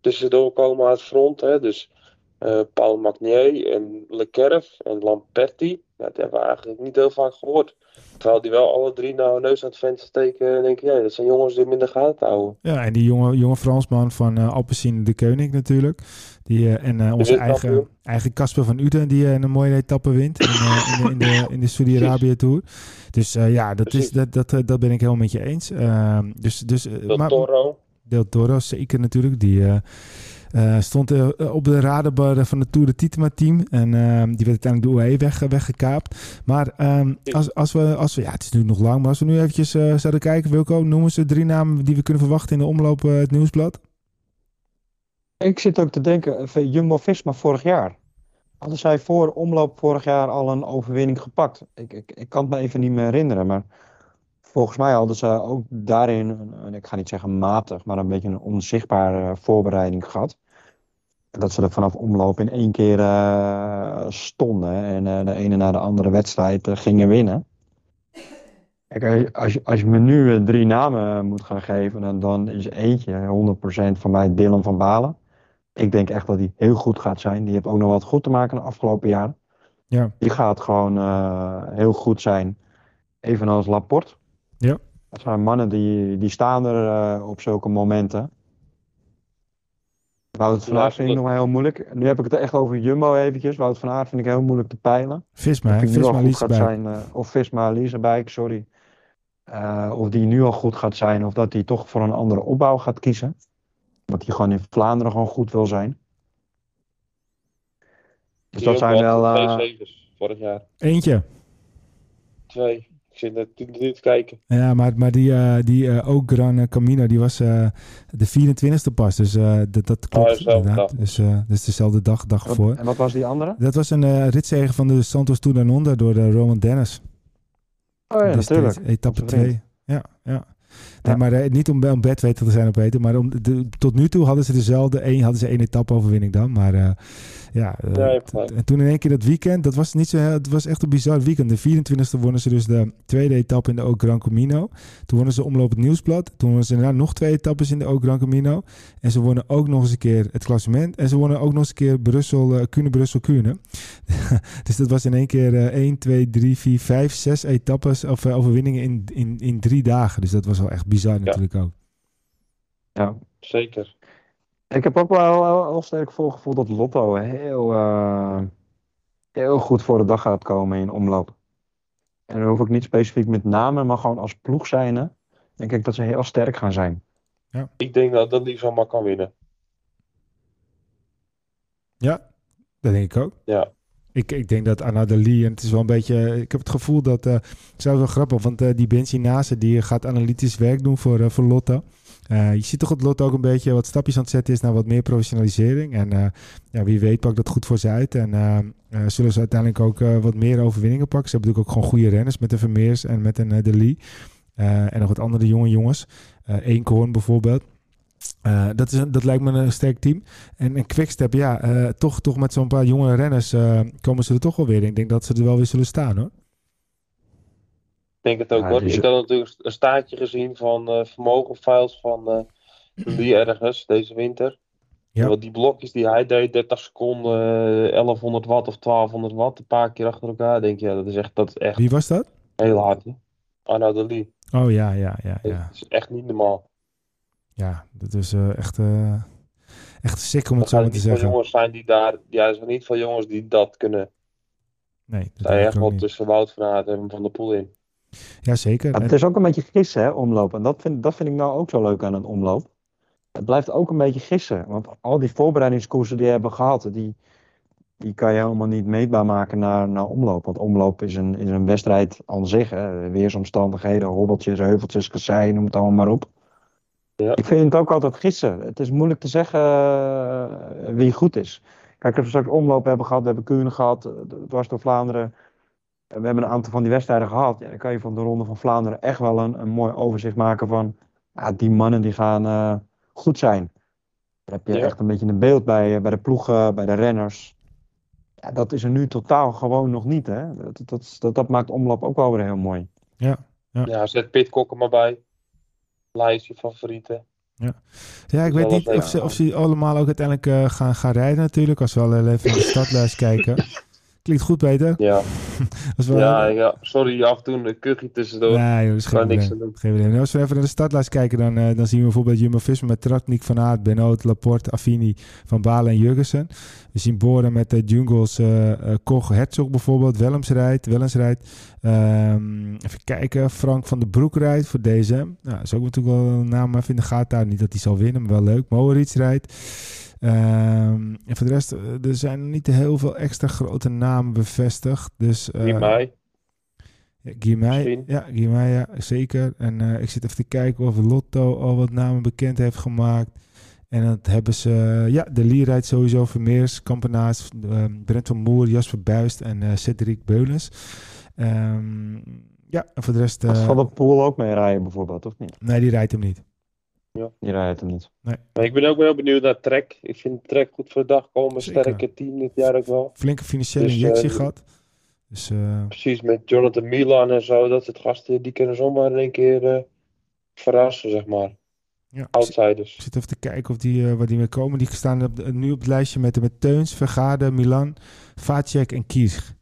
tussendoor komen uit het front. Hè. Dus eh, Paul Magnier en Lekerf en Lamperti. Ja, dat hebben we eigenlijk niet heel vaak gehoord. Terwijl die wel alle drie nou neus aan het venster steken. En denk ik, ja, dat zijn jongens die minder gaten houden. Ja, en die jonge, jonge Fransman van eh Alpecin de Koning natuurlijk. Die, eh, en eh, onze eigen eigen Casper van Uden, die eh, een mooie etappe wint in, in de, in de, in de Saudi-Arabië Tour. Dus ja, dat, is, dat, dat, dat ben ik helemaal met je eens. Ehm, dus, dus, Del maar- Toro. Del Toro, zeker natuurlijk. Die stond op de radarbar van het Tour de Titema team. En ehm, die werd uiteindelijk de UAE weg, weggekaapt. Maar ehm, als, als, we, als we, ja, het is nu nog lang, maar als we nu eventjes zouden kijken, Wilco, noemen ze drie namen die we kunnen verwachten in de omloop het nieuwsblad. Ik zit ook te denken, eh, Jumbo-Visma vorig jaar. Hadden zij voor omloop vorig jaar al een overwinning gepakt? Ik, ik, ik kan het me even niet meer herinneren, maar volgens mij hadden ze ook daarin, ik ga niet zeggen matig, maar een beetje een onzichtbare voorbereiding gehad. Dat ze er vanaf omloop in één keer eh, stonden en eh, de ene na de andere wedstrijd gingen winnen. Kijk, als je, als je me nu drie namen moet gaan geven, dan, dan is eentje 100% van mij Dylan van Balen. Ik denk echt dat hij heel goed gaat zijn. Die heeft ook nog wat goed te maken de afgelopen jaren. Ja. Die gaat gewoon eh, heel goed zijn. Evenals Laporte. Ja. Dat zijn mannen die, die staan er eh, op zulke momenten. Wout van Aert vind ik nog wel heel moeilijk. Nu heb ik het echt over Jumbo eventjes. Wout van Aert vind ik heel moeilijk te peilen. Visma, hè? Visma goed gaat zijn. eh, of Visma Liesebijk, sorry. Eh, of die nu al goed gaat zijn. Of dat hij toch voor een andere opbouw gaat kiezen. Dat hij gewoon in Vlaanderen gewoon goed wil zijn. Dus dat zijn wel... Twee eh, vorig jaar. Eentje. Twee. Ik zit er nu te kijken. Ja, maar, maar die, eh die eh, ook Gran Camino, die was eh, de 24e pas. Dus eh, dat, dat klopt Oh, dezelfde inderdaad. dag. Dus, eh, dus dezelfde dag, dag wat- voor. en wat was die andere? Dat was een eh ritzege van de Santos Tour door de Roman Dennis. Oh ja, natuurlijk. Etappe Onze vriend. 2. Ja, ja. Nee, maar eh, niet om, om bedweter te zijn op eten, maar om de, tot nu toe hadden ze dezelfde, één, hadden ze één etappe overwinning dan. Maar eh, ja, eh, Ja, en toen in één keer dat weekend, dat was niet zo, heel- het was echt een bizar weekend. De 24e wonnen ze dus de tweede etappe in de Ook Gran Camino. Toen wonnen ze omloop het nieuwsblad. Toen wonnen ze daarna nog twee etappes in de Ook Gran Camino. En ze wonnen ook nog eens een keer het klassement. En ze wonnen ook nog eens een keer Brussel, Kuurne, Brussel, Kuurne. dus dat was in één keer eh 1, 2, 3, 4, 5, 6 etappes of overwinningen in, in, in drie dagen. Dus dat was wel echt bizar natuurlijk ook. Ja. Zeker. Ik heb ook wel wel heel sterk voorgevoel dat Lotto heel, eh, heel goed voor de dag gaat komen in omloop. En dan hoef ik niet specifiek met namen, maar gewoon als ploeg zijnde, denk ik dat ze heel sterk gaan zijn. Ik denk dat dat die zomaar kan winnen. Ja, dat denk ik ook. Ja. Ik, ik denk dat Lee, en het is wel een beetje, ik heb het gevoel dat, eh het wel grappig, want eh, die Benji Nase, die gaat analytisch werk doen voor, eh, voor Lotto. Eh, je ziet toch dat Lotto ook een beetje wat stapjes aan het zetten is naar wat meer professionalisering. En ja, wie weet pakt dat goed voor ze uit. En zullen ze uiteindelijk ook wat meer overwinningen pakken. Ze hebben natuurlijk ook gewoon goede renners met de Vermeers en met een de Lee. En nog wat andere jonge jongens. Eenkhoorn bijvoorbeeld. Eh, dat, is een, dat lijkt me een sterk team. En, en Quickstep, ja, eh, toch, toch met zo'n paar jonge renners eh, komen ze er toch wel weer. Ik denk dat ze er wel weer zullen staan hoor. Ik denk het ook Ja, hoor. Ik had natuurlijk een staartje gezien van eh vermogenfiles van eh die ergens deze winter. Ja. Want die blokjes die hij deed, 30 seconden, eh, 1100 watt of 1200 watt, een paar keer achter elkaar, denk je, ja, dat is echt, dat is echt Wie was dat? heel hard. Hè? Arnaud de Lee. Oh ja, ja, ja, Dat ja. is echt niet normaal. Ja, dat is eh, echt, eh, echt sick om Er het zo maar te niet veel zeggen. jongens zijn die daar, ja, er zijn niet veel jongens die dat kunnen. Nee, dat Er zijn echt wel niet. tussen Wout van Aert en Van der Poel in. Ja, zeker. Het is ook een beetje gissen, hè, omloop. En dat vind, dat vind ik nou ook zo leuk aan een omloop. Het blijft ook een beetje gissen. Want al die voorbereidingskoersen die we hebben gehad, die, die kan je helemaal niet meetbaar maken naar, naar omloop. Want omloop is een, is een wedstrijd aan zich. Hè. Weersomstandigheden, hobbeltjes, heuveltjes, kasseien, noem het allemaal maar op. Ja. Ik vind het ook altijd gissen. Het is moeilijk te zeggen eh, wie goed is. Kijk, als we straks omloop hebben gehad, we hebben Kuurne gehad, eh, dwars door Vlaanderen. We hebben een aantal van die wedstrijden gehad. Ja, dan kan je van de Ronde van Vlaanderen echt wel een, een mooi overzicht maken van ja, die mannen die gaan eh, goed zijn. Daar heb je Ja. echt een beetje een beeld bij, bij de ploegen, bij de renners. Ja, dat is er nu totaal gewoon nog niet. Hè? Dat, dat, dat, dat maakt omloop ook wel weer heel mooi. Ja, zet Pitcock er maar bij. Lijstje favorieten. Ja, ik wel weet niet of ze, of ze allemaal ook uiteindelijk eh, gaan, gaan rijden natuurlijk. Als we al even in de stadlijst kijken. Klinkt goed, Peter. Ja, Ja, ja. sorry, af en toe een kuchje tussendoor. Nee, joh, dat is geen niks probleem. aan doen. Geen probleem. Nou, Als we even naar de startlijst kijken, dan, eh, dan zien we bijvoorbeeld Jumbo-Visma met Tratnik, Van Aert, Benoot, Laporte, Affini, Van Balen en Jurgensen. We zien Boren met de Jungles, eh eh, Koch, Herzog bijvoorbeeld, Willems rijdt, Wellens rijdt. Ehm, even kijken, Frank van den Broek rijdt voor DSM. Nou, dat is ook natuurlijk wel een naam even in de gaten houden. Niet dat hij zal winnen, maar wel leuk. Moritz rijdt. Ehm, en voor de rest, eh, er zijn niet heel veel extra grote namen bevestigd. Dus, eh, mij. ja, Guimai, ja, Guimai, ja, zeker. En eh, ik zit even te kijken of Lotto al wat namen bekend heeft gemaakt. En dat hebben ze, ja, de Lee rijdt sowieso, Vermeers, Kampenaars, eh, Brent van Moer, Jasper Buist en eh Cedric Beulens. Ehm, ja, en voor de rest, eh, Van de Poel ook mee rijden bijvoorbeeld, of niet? nee, die rijdt hem niet. Die rijdt hem niet. Maar ik ben ook wel benieuwd naar Trek. Ik vind Trek goed voor de dag komen. Zeker. Sterke team dit jaar ook wel. Flinke financiële Dus, injectie eh, gehad. Dus eh, Precies, met Jonathan Milan en zo. Dat soort gasten, die kunnen zomaar in één keer eh, verrassen, zeg maar. ja, Outsiders. ik zit even te kijken of die, eh, waar die mee komen. Die staan op de- nu op het lijstje met, met Teuns, Vergade, Milan, Vacek en Kies.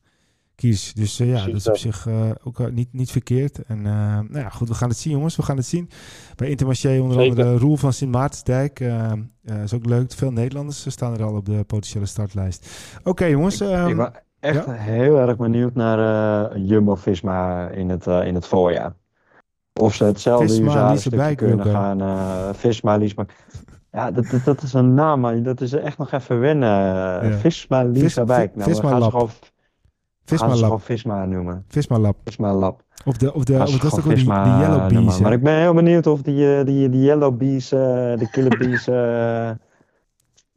Kies. Dus eh, ja, dat is op dat. zich eh, ook niet, niet verkeerd. En eh, nou ja, goed, we gaan het zien, jongens. We gaan het zien. Bij Intermarché onder Zeker. andere Roel van Sint Maartensdijk. is ook leuk. Veel Nederlanders staan er al op de potentiële startlijst. Oké, jongens. ehm, ik echt heel erg benieuwd naar eh, Jumbo-Visma in het, eh, in het voorjaar. Of ze hetzelfde Visma, Huzaren Liese stukje Bijk kunnen gaan. eh Visma, Liesma. Ja, dat, dat, dat is een naam, man. Dat is echt nog even wennen. Ja. Visma. Vi- Nou, we Visma gaan ze Lab. gewoon, Visma gaan ze Lab. gewoon Visma noemen. Visma Lab. Visma Lab. Of de, of de, Gaan of dat is ook die, die Yellow. Bees. Maar ik ben heel benieuwd of die, die, die Yellow Bees, de Killer Bees,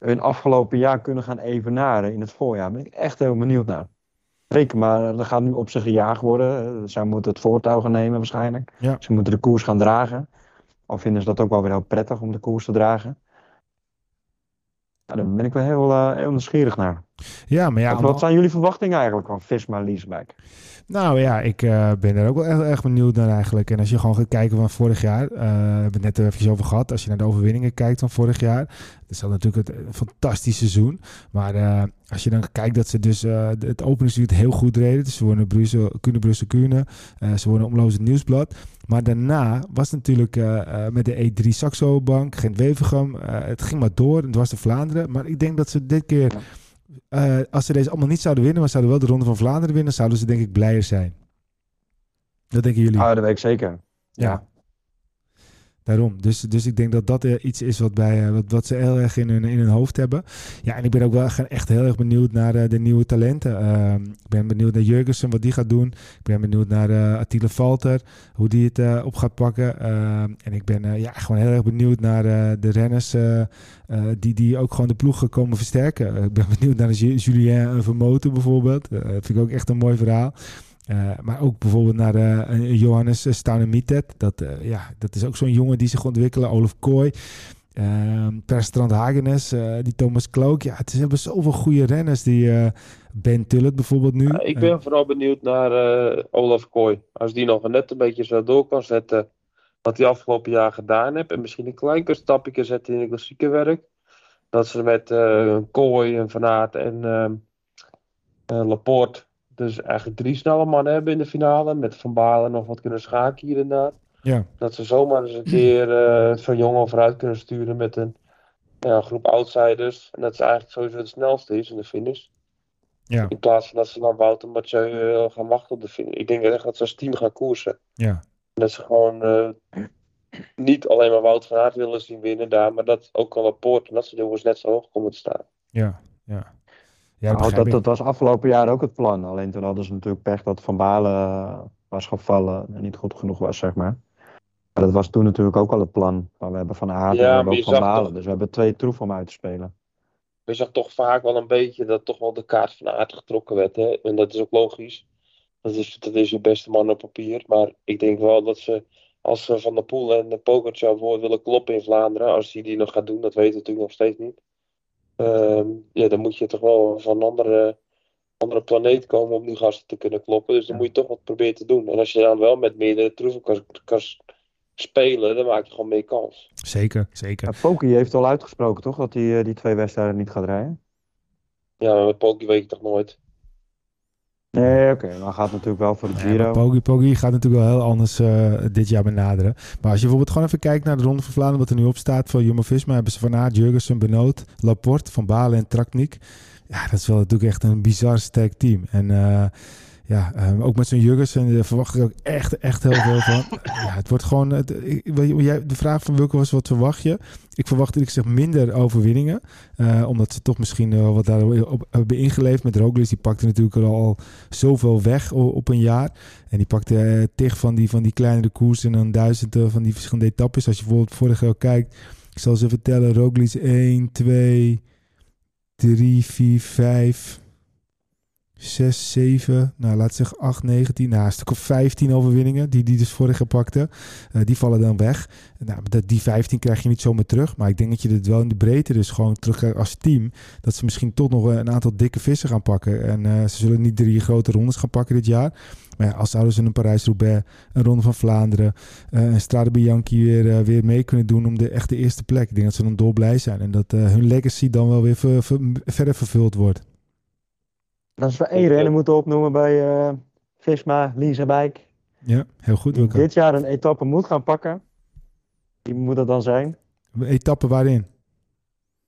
hun afgelopen jaar kunnen gaan evenaren in het voorjaar. Daar ben ik echt heel benieuwd naar. Reken maar, er gaat nu op zich gejaagd worden. Eh, Zij moeten het voortouw gaan nemen waarschijnlijk. Ja. Ze moeten de koers gaan dragen. Al vinden ze dat ook wel weer heel prettig om de koers te dragen. Ja, daar ben ik wel heel, eh, heel nieuwsgierig naar. Ja, maar ja, wat, wat zijn jullie verwachtingen eigenlijk van Visma Liesbeck? Nou ja, ik eh, ben er ook wel echt, echt benieuwd naar eigenlijk. En als je gewoon gaat kijken van vorig jaar, eh, we hebben het net er even over gehad. Als je naar de overwinningen kijkt van vorig jaar, dat is natuurlijk een fantastisch seizoen. Maar als je dan kijkt dat ze dus het openingsuur heel goed reden. Dus ze wonnen Brussel, Kuhne, Brussel, Kuhne. Uh, ze wonnen Omloos het Nieuwsblad. Maar daarna was het natuurlijk uh, met de E3 Saxo Bank, Gent-Wevergem. het ging maar door, het was de Vlaanderen. Maar ik denk dat ze dit keer... Als ze deze allemaal niet zouden winnen, maar zouden wel de Ronde van Vlaanderen winnen, zouden ze denk ik blijer zijn. Dat denken jullie? Ah, dat weet ik zeker. Ja. ja. Daarom. Dus, dus ik denk dat dat uh, iets is wat, bij, uh, wat, ze heel erg in hun, in hun hoofd hebben. Ja, en ik ben ook wel echt heel erg benieuwd naar uh, de nieuwe talenten. Ehm, ik ben benieuwd naar Jurgensen, wat die gaat doen. Ik ben benieuwd naar uh, Attila Valter, hoe die het op gaat pakken. Ehm, en ik ben ja, gewoon heel erg benieuwd naar de renners die, die ook gewoon de ploeg komen versterken. ik ben benieuwd naar Julien Vermoten bijvoorbeeld. dat vind ik ook echt een mooi verhaal. Uh, maar ook bijvoorbeeld naar uh, Johannes Staunemietet. Dat, uh, ja, dat is ook zo'n jongen die zich ontwikkelen. Olaf Kooi. per Strand Hagenes. die Thomas Klook. Ja, het hebben zoveel goede renners. Die Ben Tullet bijvoorbeeld nu. ik ben vooral benieuwd naar Olaf Kooi. Als die nog net een beetje zo door kan zetten. Wat hij afgelopen jaar gedaan heeft. En misschien een klein stapje zetten in het klassieke werk. dat ze met Kooi en Van Aert en uh, Laporte dus eigenlijk drie snelle mannen hebben in de finale. Met Van Balen nog wat kunnen schaken hier en daar. Ja. Dat ze zomaar eens een keer uh, van jongen vooruit kunnen sturen met een ja, groep outsiders. En dat ze eigenlijk sowieso het snelste is in de finish. Ja. In plaats van dat ze dan Wout en Mathieu uh, gaan wachten op de finish. Ik denk echt dat ze als team gaan koersen. Ja. Dat ze gewoon uh, niet alleen maar Wout van Aert willen zien winnen daar. Maar dat ook al Laporte en dat ze jongens net zo hoog komen te staan. Ja, ja. Ja, nou, dat, dat, was afgelopen jaar ook het plan. Alleen toen hadden ze natuurlijk pech dat Van Balen was gevallen en niet goed genoeg was, zeg maar. Maar dat was toen natuurlijk ook al het plan. Maar we hebben Van Aert ja, en we hebben ook Van Balen. Toch... Dus we hebben twee troef om uit te spelen. Je zag toch vaak wel een beetje dat toch wel de kaart van Aert getrokken werd. Hè? En dat is ook logisch. Dat is, dat is je beste man op papier. Maar ik denk wel dat ze, als ze Van der Poel en de Pogacar voor willen kloppen in Vlaanderen. Als hij die nog gaat doen, dat weten we natuurlijk nog steeds niet. Uh, ja, dan moet je toch wel van een andere, andere planeet komen om die gasten te kunnen kloppen. Dus dan moet je toch wat proberen te doen. En als je dan wel met meerdere troeven kan, kan spelen, dan maak je gewoon meer kans. Zeker, zeker. Ja, Poki heeft al uitgesproken, toch? Dat hij die twee wedstrijden niet gaat rijden? Ja, maar met Poki weet je toch nooit. Nee, oké. Okay. Maar gaat natuurlijk wel voor de Giro. Ja, Poggi, Poggi gaat natuurlijk wel heel anders uh, dit jaar benaderen. Maar als je bijvoorbeeld gewoon even kijkt naar de Ronde van Vlaanderen... wat er nu op staat voor Jumbo-Visma... hebben ze Van Aert, Jurgensen, Benoot, Laporte, Van Balen en Traknik. Ja, dat is wel natuurlijk echt een bizar sterk team. En... Uh, ja, um, ook met zo'n Jurgensen daar verwacht ik ook echt, echt heel veel van. Ja, het wordt gewoon... Het, ik, jij, de vraag van Wilke was, wat verwacht je? Ik verwacht ik zeg minder overwinningen. Uh, omdat ze toch misschien uh, wat daarop hebben ingeleefd. Met Roglic, die pakte natuurlijk al zoveel weg op een jaar. En die pakte uh, tig van die, van die kleinere koers en dan duizenden van die verschillende etappes. Als je bijvoorbeeld vorig jaar kijkt... Ik zal ze vertellen. Roglic 1, 2, 3, 4, 5... 6, 7, nou laat zeggen 8, 19, nou een stuk of 15 overwinningen die die dus vorig pakte. Uh, die vallen dan weg. Nou, dat, die 15 krijg je niet zomaar terug. Maar ik denk dat je het wel in de breedte dus gewoon terug als team. Dat ze misschien toch nog een aantal dikke vissen gaan pakken. En uh, ze zullen niet drie grote rondes gaan pakken dit jaar. Maar ja, als zouden ze een Parijs-Roubaix, een Ronde van Vlaanderen, uh, een Strade Bianchi weer, weer mee kunnen doen om de echte eerste plek. Ik denk dat ze dan dolblij zijn. En dat hun legacy dan wel weer ver, ver, verder vervuld wordt. Als we één renner moeten opnoemen bij uh, Visma, Lisa Bijk. Ja, heel goed. Die dit jaar een etappe moet gaan pakken. Wie moet dat dan zijn? Etappe waarin?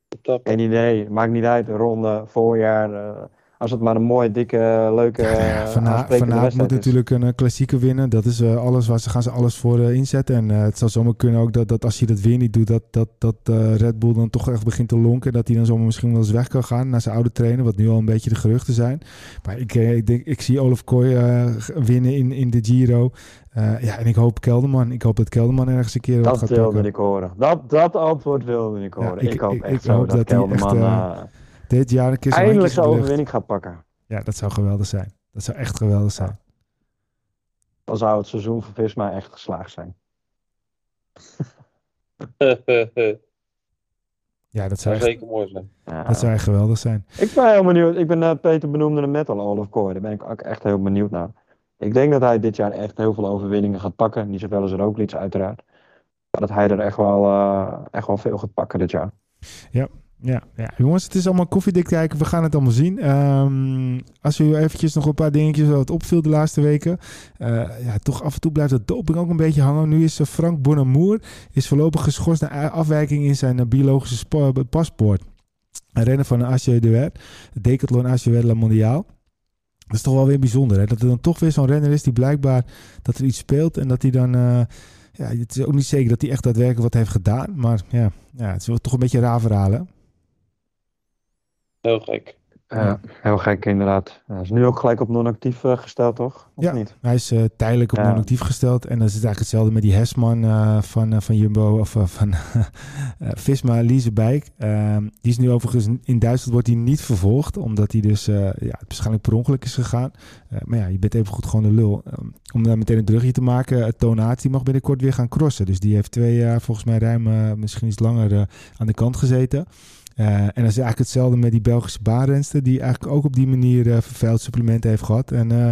Etappe. Geen idee. Maakt niet uit. Ronde, voorjaar. Uh, als het maar een mooie, dikke, leuke. Ja, Vanavond moet natuurlijk een uh, klassieker winnen. Dat is uh, alles waar ze gaan ze alles voor uh, inzetten. En het zou zomaar kunnen ook dat, dat als je dat weer niet doet, dat, dat, dat Red Bull dan toch echt begint te lonken. Dat hij dan zomaar misschien wel eens weg kan gaan naar zijn oude trainer. Wat nu al een beetje de geruchten zijn. Maar ik, ik, denk, ik zie Olaf Kooi winnen in, in de Giro. ja, en ik hoop Kelderman. Ik hoop dat Kelderman ergens een keer dat gaat wilde pakken. ik horen. Dat, dat antwoord wilde ik horen. Ja, ik, ik, hoop echt ik zo hoop dat, dat hij Kelderman... echt, dit jaar een keer eindelijk lucht. overwinning gaat pakken. Ja, dat zou geweldig zijn. Dat zou echt geweldig zijn. Dan zou het seizoen voor Visma echt geslaagd zijn. Ja, dat zou zou, echt, zeker mooi zijn. Ja. dat zou echt geweldig zijn. Ik ben heel benieuwd. Ik ben uh, Peter benoemde hem net al, Olaf Kooi. Daar ben ik ook echt heel benieuwd naar. Ik denk dat hij dit jaar echt heel veel overwinningen gaat pakken. Niet zoveel als er ook iets uiteraard. Maar dat hij er echt wel, uh, echt wel veel gaat pakken dit jaar. Ja, ja, ja, jongens, het is allemaal koffiedik kijken. We gaan het allemaal zien. Um, als u eventjes nog een paar dingetjes wat opviel de laatste weken. Uh, ja, toch af en toe blijft dat doping ook een beetje hangen. Nu is uh, Frank Bonamour is voorlopig geschorst naar afwijking in zijn uh, biologische paspoort. Een renner van de ACE de Decathlon ACE La Mondiaal. Dat is toch wel weer bijzonder, hè? Dat er dan toch weer zo'n renner is die blijkbaar dat er iets speelt en dat hij dan ja, het is ook niet zeker dat hij echt daadwerkelijk wat heeft gedaan. Maar ja, ja het is toch een beetje raar verhaal, hè? Heel gek. Ja, heel gek inderdaad. Hij is nu ook gelijk op non-actief uh, gesteld, toch? Of ja, niet? hij is uh, tijdelijk op Ja. non-actief gesteld. En dat is eigenlijk hetzelfde met die Hesman uh, van, uh, van Jumbo of uh, van uh, Visma, Liesebijk. Uh, die is nu overigens in Duitsland wordt hij niet vervolgd, omdat hij dus uh, ja, waarschijnlijk per ongeluk is gegaan. Uh, maar ja, je bent even goed gewoon de lul. Um, om daar meteen een brugje te maken, uh, Tonaat die mag binnenkort weer gaan crossen. Dus die heeft twee jaar volgens mij ruim, uh, misschien iets langer uh, aan de kant gezeten. Uh, en dat is eigenlijk hetzelfde met die Belgische baanrenster, die eigenlijk ook op die manier uh, vervuild supplementen heeft gehad. En uh,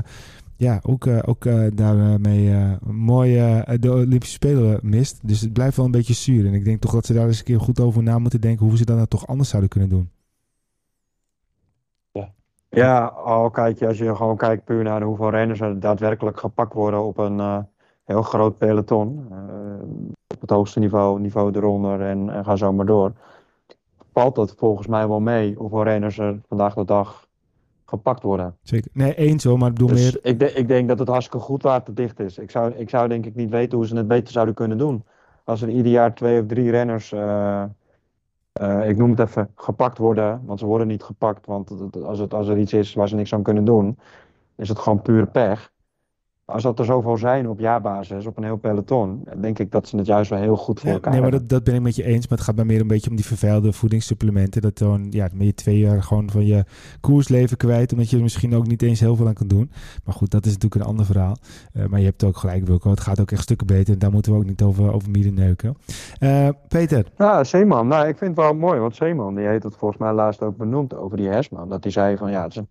ja, ook, uh, ook uh, daarmee uh, mooi de Olympische Spelen mist. Dus het blijft wel een beetje zuur. En ik denk toch dat ze daar eens een keer goed over na moeten denken hoe ze dat nou toch anders zouden kunnen doen. Ja, ja al kijk je, als je gewoon kijkt puur naar hoeveel renners er daadwerkelijk gepakt worden op een heel groot peloton. op het hoogste niveau, niveau eronder en, en ga zo maar door. Valt dat volgens mij wel mee hoeveel renners er vandaag de dag gepakt worden. Zeker. Nee, eens hoor, maar ik bedoel dus meer... Ik, de, ik denk dat het hartstikke goed waterdicht is. Ik zou, ik zou denk ik niet weten hoe ze het beter zouden kunnen doen. Als er ieder jaar twee of drie renners, uh, uh, ik noem het even, gepakt worden. Want ze worden niet gepakt, want als, het, als er iets is waar ze niks aan kunnen doen, is het gewoon pure pech. Als dat er zoveel zijn op jaarbasis, op een heel peloton, denk ik dat ze het juist wel heel goed voor elkaar Nee, maar dat, dat, ben ik met je eens. Maar het gaat mij meer een beetje om die vervuilde voedingssupplementen. Dat dan, ja, ben je twee jaar gewoon van je koersleven kwijt, omdat je er misschien ook niet eens heel veel aan kan doen. Maar goed, dat is natuurlijk een ander verhaal. Uh, maar je hebt ook gelijk, Wilco. Het gaat ook echt stukken beter. En daar moeten we ook niet over, over neuken. Uh, Peter? Ja, Zeeman. Nou, ik vind het wel mooi, want Zeeman, die heeft het volgens mij laatst ook benoemd over die Hesman. Dat hij zei van, ja, het is een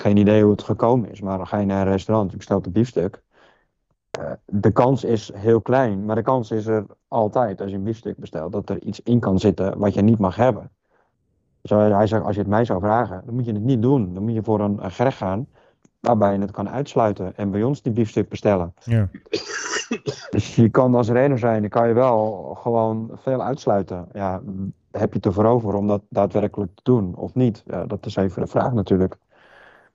geen idee hoe het gekomen is, maar dan ga je naar een restaurant, je bestelt een biefstuk. Uh, de kans is heel klein, maar de kans is er altijd als je een biefstuk bestelt dat er iets in kan zitten wat je niet mag hebben. Dus hij zegt, als je het mij zou vragen, dan moet je het niet doen. Dan moet je voor een, een gerecht gaan waarbij je het kan uitsluiten en bij ons die biefstuk bestellen. Ja. Dus je kan als renner zijn, dan kan je wel gewoon veel uitsluiten. Ja, heb je het ervoor over om dat daadwerkelijk te doen of niet? Ja, dat is even de vraag natuurlijk.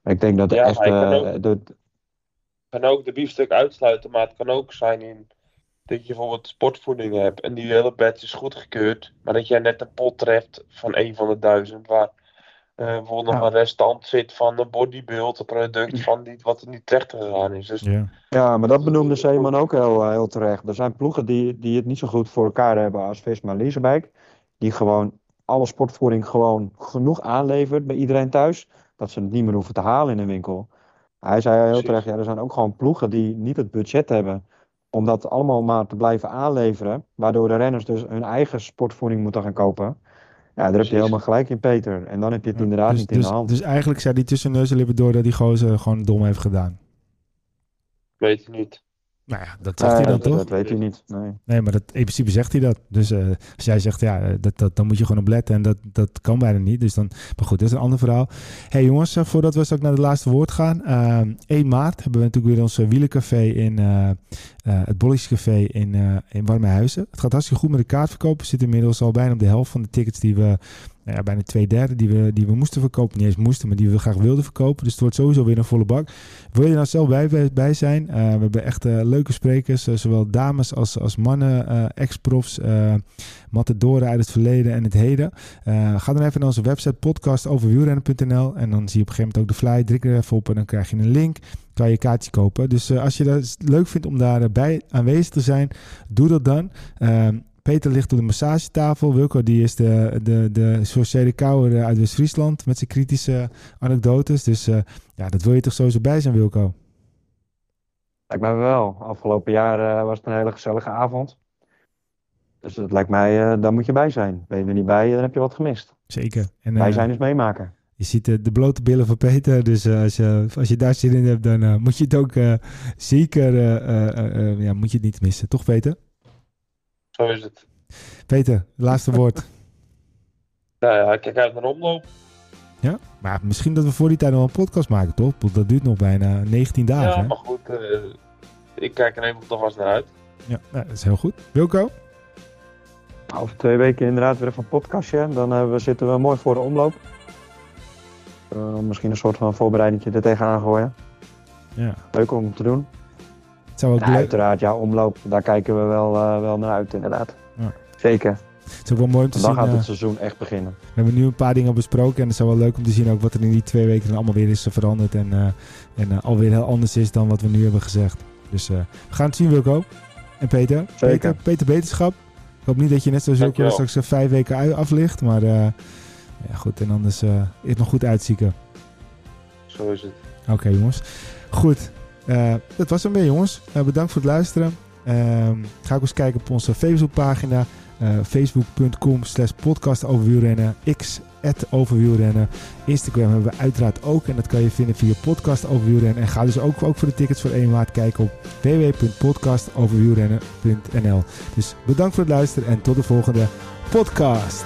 Ik denk dat de Ja, echte. kan ook- de, kan ook de biefstuk uitsluiten, maar het kan ook zijn in dat je bijvoorbeeld sportvoeding hebt en die hele batch is goedgekeurd, maar dat jij net een pot treft van een van de duizend waar eh, bijvoorbeeld nog een restant zit van een bodybuild, een product van die, wat er niet terecht gegaan is. Dus Ja. ja, maar dat benoemde Zeeman ook heel, eh, heel terecht. Er zijn ploegen die, die het niet zo goed voor elkaar hebben als Visma Leasebike. Die gewoon alle sportvoeding gewoon genoeg aanlevert bij iedereen thuis. Dat ze het niet meer hoeven te halen in een winkel. Hij zei heel Precies. terecht, ja, er zijn ook gewoon ploegen die niet het budget hebben om dat allemaal maar te blijven aanleveren. Waardoor de renners dus hun eigen sportvoeding moeten gaan kopen. Ja, daar heb je helemaal gelijk in, Peter. En dan heb je het inderdaad dus, niet in dus, de hand. dus eigenlijk zei hij tussen neus en lippen door dat die gozer gewoon dom heeft gedaan. weet je niet. Nou ja, dat zegt hij dan dat, toch? dat weet hij niet. Nee. Nee, maar dat, in principe zegt hij dat. Dus eh, als jij zegt, ja, eh, dat, dat, dan moet je gewoon op letten. En dat, dat kan bijna niet. Dus dan, maar goed, dat is een ander verhaal. hey, jongens, eh, voordat we straks naar het laatste woord gaan. ehm 1 maart hebben we natuurlijk weer ons wielencafé in eh, het Bolliescafé in, eh in Warmhuizen. Het gaat hartstikke goed met de kaartverkoop. We zitten inmiddels al bijna op de helft van de tickets die we... Nou ja, bijna twee derde die we, die we moesten verkopen. Niet eens moesten, maar die we graag wilden verkopen. Dus het wordt sowieso weer een volle bak. Wil je nou zelf bij, bij, zijn? Eh, we hebben echt leuke sprekers, zowel dames als, als mannen, ex-profs, matadoren uit het verleden en het heden. Ga dan even naar onze website podcastoverwielrennen.nl en dan zie je op een gegeven moment ook de flyer. Druk er even op en dan krijg je een link. Kan je kaartje kopen. Dus eh, als je dat leuk vindt om daarbij aanwezig te zijn, doe dat dan. Ehm, Peter ligt op de massagetafel. Wilco die is de, de, de sociale kouwer uit West-Friesland met zijn kritische anekdotes. Dus eh, ja, dat wil je toch sowieso bij zijn, Wilco? Lijkt mij wel. Afgelopen jaar eh, was het een hele gezellige avond. Dus het lijkt mij, eh, daar moet je bij zijn. Ben je er niet bij, dan heb je wat gemist. Zeker. En, Wij eh, zijn dus meemaken. Je ziet eh, de blote billen van Peter. Dus eh, als, je, als je daar zin in hebt, dan eh, moet je het ook eh, zeker eh, eh, eh, eh, ja, moet je het niet missen. Toch, Peter? Zo is het. Peter, laatste woord. Nou ja, kijk uit naar de omloop. Ja? Maar misschien dat we voor die tijd nog een podcast maken, toch? Want Dat duurt nog bijna 19 dagen. Ja, hè? maar goed. eh, ik kijk er even toch vast naar uit. Ja, nou, dat is heel goed. Wilco? Over twee weken inderdaad weer even een podcastje. Dan we zitten we mooi voor de omloop. Eh, misschien een soort van voorbereiding er tegenaan gooien. Ja. Leuk om te doen. Het zou ook leuk uiteraard, ja, omloop. Daar kijken we wel, eh, wel naar uit inderdaad. Ja. Zeker. Het is ook wel mooi om te Dan zien. gaat eh, het seizoen echt beginnen. we hebben nu een paar dingen besproken. En het is wel leuk om te zien ook wat er in die twee weken dan allemaal weer is veranderd. En, eh, en eh, alweer heel anders is dan wat we nu hebben gezegd. Dus eh, we gaan het zien, Wilco. En Peter. Zeker. Peter, Peter Beterschap. Ik hoop niet dat je net Wilco Dankjewel. straks eh, vijf weken aflicht. Maar eh, ja, goed. En anders eh is het nog goed uitzieken. Zo is het. Oké, jongens. Goed. Eh, dat was hem weer, jongens. Eh, bedankt voor het luisteren. Ehm, ga ook eens kijken op onze Facebookpagina. Facebook.com slash podcast over. X overwielrennen. Instagram hebben we uiteraard ook. En dat kan je vinden via podcast over wielrennen. En ga dus ook, ook voor de tickets voor 1 maart kijken op www.podcastoverwielrennen.nl Dus bedankt voor het luisteren en tot de volgende podcast.